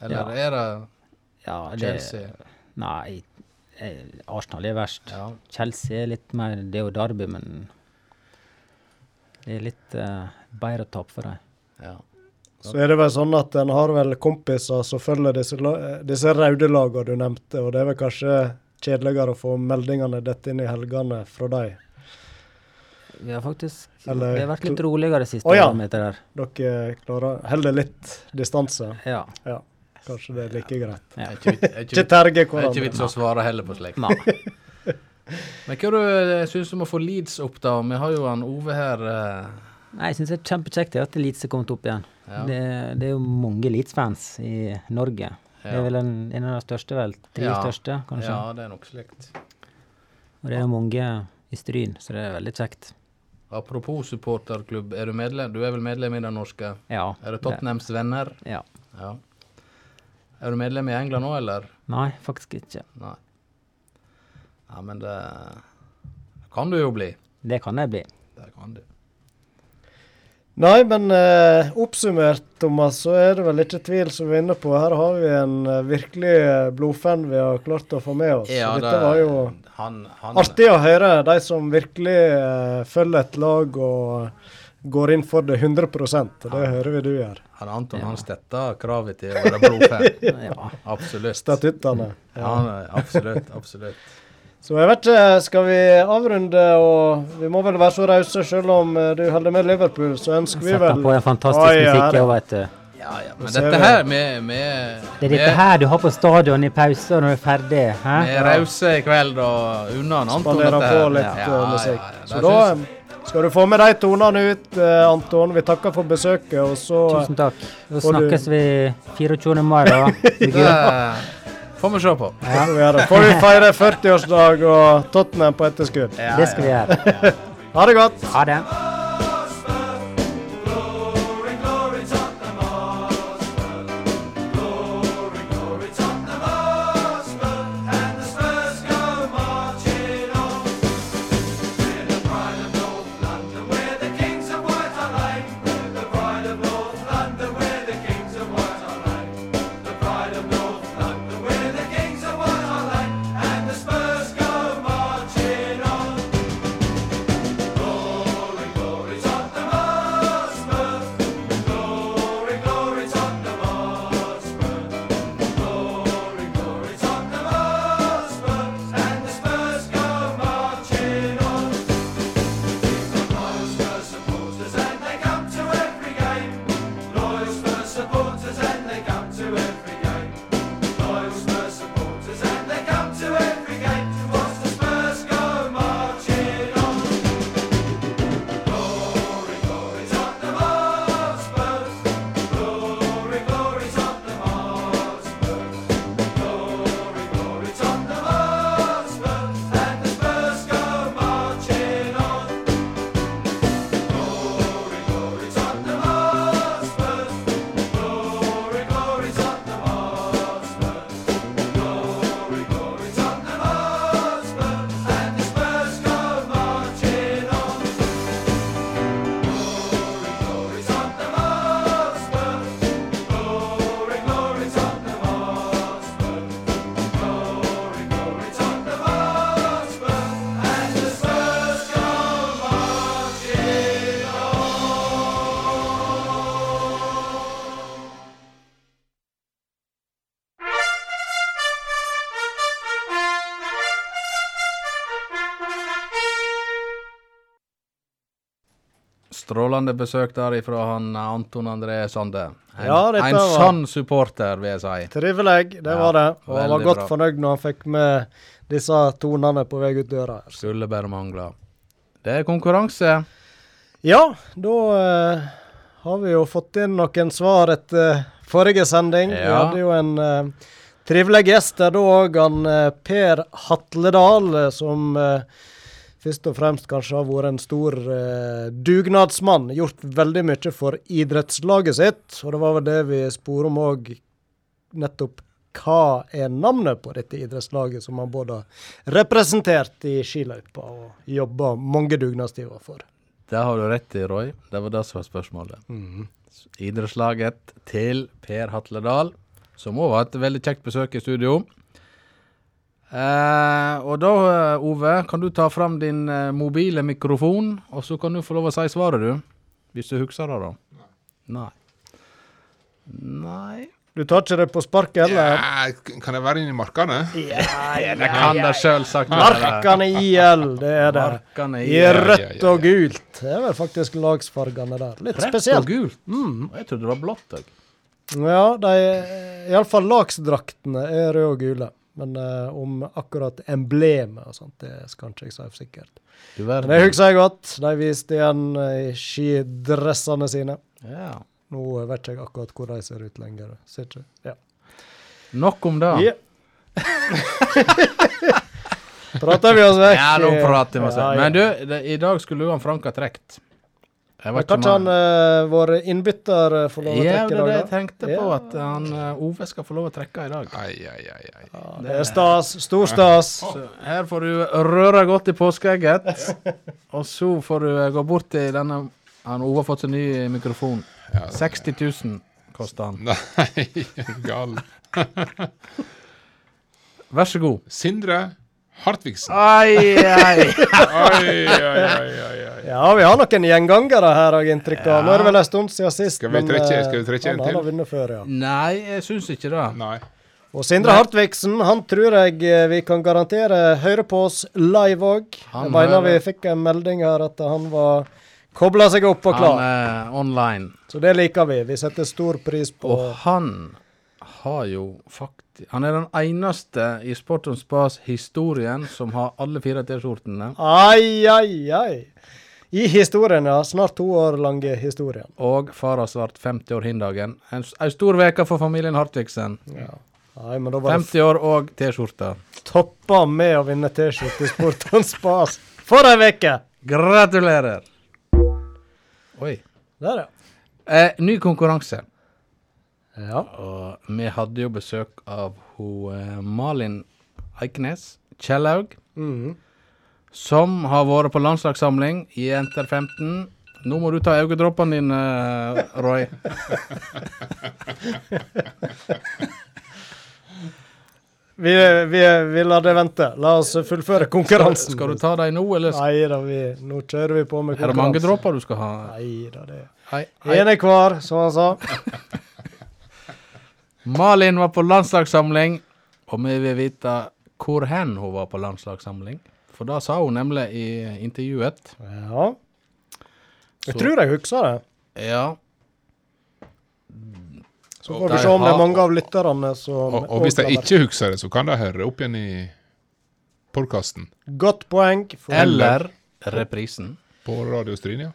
Eller
Ja.
er det
Ja, det,
Chelsea?
Nei, eh, Arsenal er verst.
Ja.
Chelsea er litt mer Det er jo Derby, men det er litt uh, bedre å tape for dem.
ja.
Så er det vel sånn at en har vel kompiser som følger disse, disse røde lagene du nevnte, og det er vel kanskje kjedeligere å få meldingene dette inn i helgene fra dem.
Vi har faktisk
Eller-
Det har vært litt roligere siste
Å, ja.
det.
Dere klarer holder litt distanse.
Ja.
Ja, kanskje det er like greit.
ja.
Ikke er
terge
er ikke vits å svare heller på slikt. Men hva du eh, syns du må få Leeds opp, da? Vi har jo han Ove her. Uh...
Nei, jeg syns det er kjempekjekt at Leeds er kommet opp igjen.
Ja.
Det, det er jo mange Leeds-fans i Norge. Det er vel en, en av de største, vel? Tre
Ja.
største, kanskje.
Ja, det er nok slikt.
Og det er mange i Stryn, så det er veldig kjekt.
Apropos supporterklubb, er du medlem? Du er vel medlem i den norske?
Ja.
Er det Tottenhams venner?
Ja.
Ja. Er du medlem i England nå, eller?
Nei, faktisk ikke.
Nei. Ja, men det kan du jo bli.
Det kan jeg bli.
Det kan du.
Nei, men eh, oppsummert, Thomas, så er det vel ikke tvil, som vi er inne på. Her har vi en eh, virkelig eh, blodfan vi har klart å få med oss.
Ja,
dette
det-
var jo
Han, han
artig å høre. De som virkelig eh, følger et lag og går inn for det 100 og det hører vi du gjør.
Han Anton han støtter kravet til å være blodfan.
Ja.
Absolutt.
Statuttene.
Ja, han absolutt. Absolutt.
Så jeg vet ikke, skal vi avrunde, og vi må vel være så rause, selv om eh, du holder med Liverpool, så ønsker vi
Setter
vel
på en fantastisk
Oi,
musikk
det-
òg, vet du.
Ja, ja. Men dette her med, med,
Det er dette her du har på stadion i pauser når du er ferdig. Hæ?
Vi er rause i kveld og unna Anton.
Spanderer på litt
Ja,
eh,
ja,
musikk.
ja, ja.
Så da eh, skal du få med de tonene ut, eh, Anton. Vi takker for besøket, og så
Tusen takk. Da
snakkes du-
vi 24. mai, da.
Får vi se på.
vi. Får vi feire 40-årsdag og Tottenham på etterskudd.
Ja,
Det skal vi gjøre.
Ha det godt.
Ha det.
Strålende besøk der ifra han eh, Anton André Sande. En,
Ja,
en sann supporter, vil jeg si.
Trivelig, det
Ja,
var det. Og han var godt
bra.
fornøyd når han fikk med disse tonene på vei ut døra.
Skulle bare mangle. Det er konkurranse.
Ja, da uh, har vi jo fått inn noen svar etter forrige sending. Vi hadde jo en uh, trivelig gjest der da òg, han eh, Per Hatledal, som eh, først og fremst kanskje har vært en stor eh, dugnadsmann. Gjort veldig mye for idrettslaget sitt, og det var vel det vi spor om òg, nettopp hva er navnet på dette idrettslaget som han både har representert i skiløypa og jobba mange dugnadstimer for.
Det har du rett i, Roy. Det var det som var spørsmålet. Idrettslaget til Per Hatledal, som òg var et veldig kjekt besøk i studio. Eh, og da, eh, Ove, kan du ta fram din eh, mobile mikrofon, og så kan du få lov å si svaret, du. Hvis du husker det, da. Nei. Nei
Du tar ikke det på sparket eller?
Ja, kan jeg være inne i markene?
Det kan det sjølsagt
markene IL, det er det. I rødt
Ja, ja, ja.
og gult. Det er vel faktisk lagsfargene der. Litt
Rett og
spesielt.
Mm. Jeg trodde det var blått. Jeg.
Ja, de Iallfall lagsdraktene er røde og gule. Men uh, om akkurat emblemet og sånt, det skal ikke jeg si for sikkert.
Du
Men det husker jeg godt. De viste igjen i skidressene sine.
Ja.
Nå vet jeg akkurat hvor de ser ut lenger. Ser ikke. Ja.
Nok om det.
Yeah. Prater vi oss vekk?
Ja, nå prater vi oss.
Ja, ja.
Men du, det, i dag skulle jo han Frank ha trukket.
Kanskje han han vår innbytter eh, får lov å
Ja,
trekke
det
i
er det jeg tenkte på, at han eh, Ove skal få lov å trekke i dag.
Ai, ai, ai, ai.
Ja, det er stas. Stor stas.
Her får du røre godt i påskeegget, og så får du eh, gå bort til denne Han Ove har fått seg ny mikrofon. 60 000 koster han.
Nei, gal?
Vær så god.
Sindre Hartvigsen.
Ai, ai.
Ai, ai, ai.
Ja, vi har noen gjengangere her, har jeg inntrykk av. Nå er det vel en stund siden sist.
Skal vi trekke-
eh,
skal vi trekke en til?
Han har vunnet før, ja.
Nei, jeg syns ikke det.
Nei.
Og Sindre Hartvigsen, han tror jeg eh, vi kan garantere hører på oss live òg. Jeg mener vi fikk en melding her at han var kobla seg opp og klar.
Han er online.
Så det liker vi. Vi setter stor pris på
Og han har jo faktisk Han er den eneste i Sport on Spas-historien som har alle fire T-skjortene.
Ai, ai, ai. I historien, ja. Snart to år lange historien.
Og far har svart 50 år hin-dagen. En, en stor veke for familien Hartvigsen.
Ja. Nei, men da var
50 år og T-skjorte.
toppa med å vinne T-skjorte i Sportens Spas. For ei uke!
Gratulerer! Oi.
Der, ja.
Eh, ny konkurranse.
Ja.
Og vi hadde jo besøk av ho, eh, Malin Eikenes Kjellaug,
Mhm.
som har vært på landslagssamling i Enter 15. Nå må du ta øyedråpene dine, eh, Roy.
Vi, vi, vi lar det vente. La oss fullføre konkurransen.
Skal du ta dem nå, eller
Nei da, vi, nå kjører vi på med
er det mange dråper du skal ha?
Nei da, det
er
Én er hver, som han sa.
Malin var på landslagssamling, og vi vil vite hvor hen hun var på landslagssamling. For da sa hun nemlig i intervjuet.
Ja. Jeg
Så-
tror jeg husker det.
Ja.
Så får vi se om det er mange av lytterne som
Og, og hvis de ikke husker det, så kan de høre opp igjen i podkasten
Godt poeng. For
Eller reprisen.
på Radio Stryn, ja.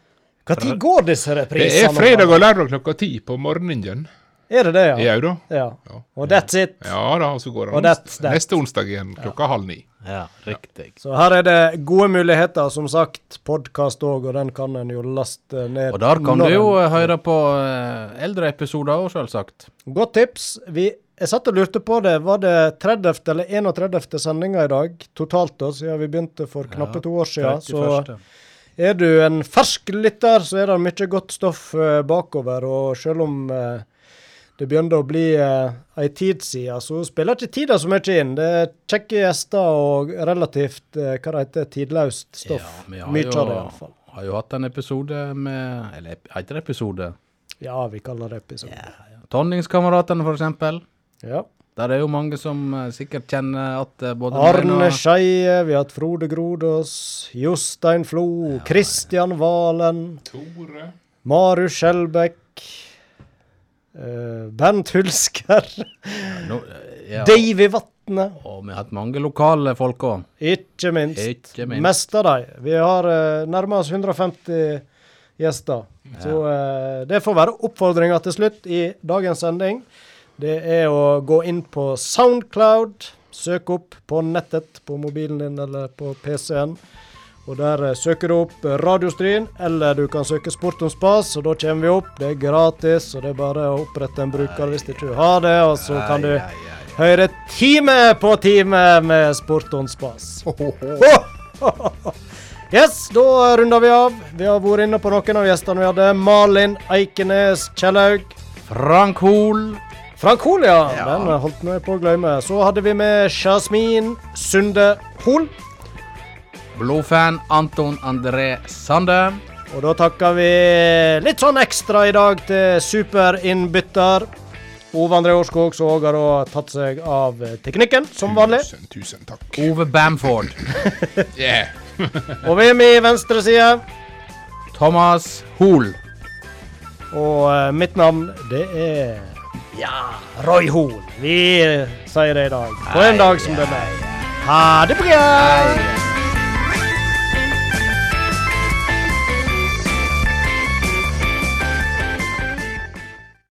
Når går disse reprisene?
Det er fredag og lørdag klokka ti på morgenen.
Er det det, ja?
Jau da.
ja?
Ja.
Og that's it.
Ja da, og så går det ons-
that.
neste onsdag igjen klokka halv ni.
Ja, riktig.
Så her er det gode muligheter. Som sagt, podkast òg, og den kan en jo laste ned.
Og der kan du jo
en-
høre på eh, eldre episoder òg, selvsagt.
Godt tips. Vi, jeg satt og lurte på det. Var det 30. eller 31. sendinga i dag totalt, da, siden vi begynte for knappe to år siden? Så er du en fersk lytter, så er det mye godt stoff eh, bakover. Og selv om eh, det begynner å bli uh, ei tid siden, så spiller ikke tida så mye inn. Det er kjekke gjester og relativt eh, hva det heter, tidløst stoff.
Ja, vi har
Mye
jo,
av det, iallfall.
har jo hatt en episode med Eller heter det episode?
Ja, vi kaller det episode.
Tonningskameratene, for eksempel.
Ja.
Der er jo mange som eh, sikkert kjenner at eh, både
Arne Skeie, vi har hatt Frode Grodås, Jostein Flo, Kristian Valen,
Tore.
Marius Skjelbæk, eh, Bernt Hulsker,
Ja, no, ja.
Davy Vatne,
Og vi har hatt mange lokale folk òg.
ikke minst.
Ikke minst.
Mest av dem. Vi har uh, nærma oss 150 gjester. Så uh, det får være oppfordringa til slutt i dagens sending. Det er å gå inn på Soundcloud, Søk opp på nettet på mobilen din eller på PC-en. Og der eh, søker du opp eh, Radiostryn, eller du kan søke Sport om spas, og da kommer vi opp. Det er gratis, og det er bare å opprette en bruker hvis du ikke har det, og så kan du høre time på time med Sport om spas. Yes, da runder vi av. Vi har vært inne på noen av gjestene vi hadde. Malin Eikenes Kjellaug.
Frank Hol.
Frank Hol, ja. Den holdt vi på å glemme. Så hadde vi med Jasmin Sunde Hol.
Blodfan Anton André Sande.
Og da takker vi litt sånn ekstra i dag til superinnbytter. Ove André Årskog, som òg har tatt seg av teknikken, som vanlig.
Tusen, tusen takk.
Ove Bamford.
Yeah.
Og med i venstre side
Thomas Hol.
Og uh, mitt navn, det er Ja, Roy Hoel. Vi sier det i dag. På en dag som denne. Ha det bra!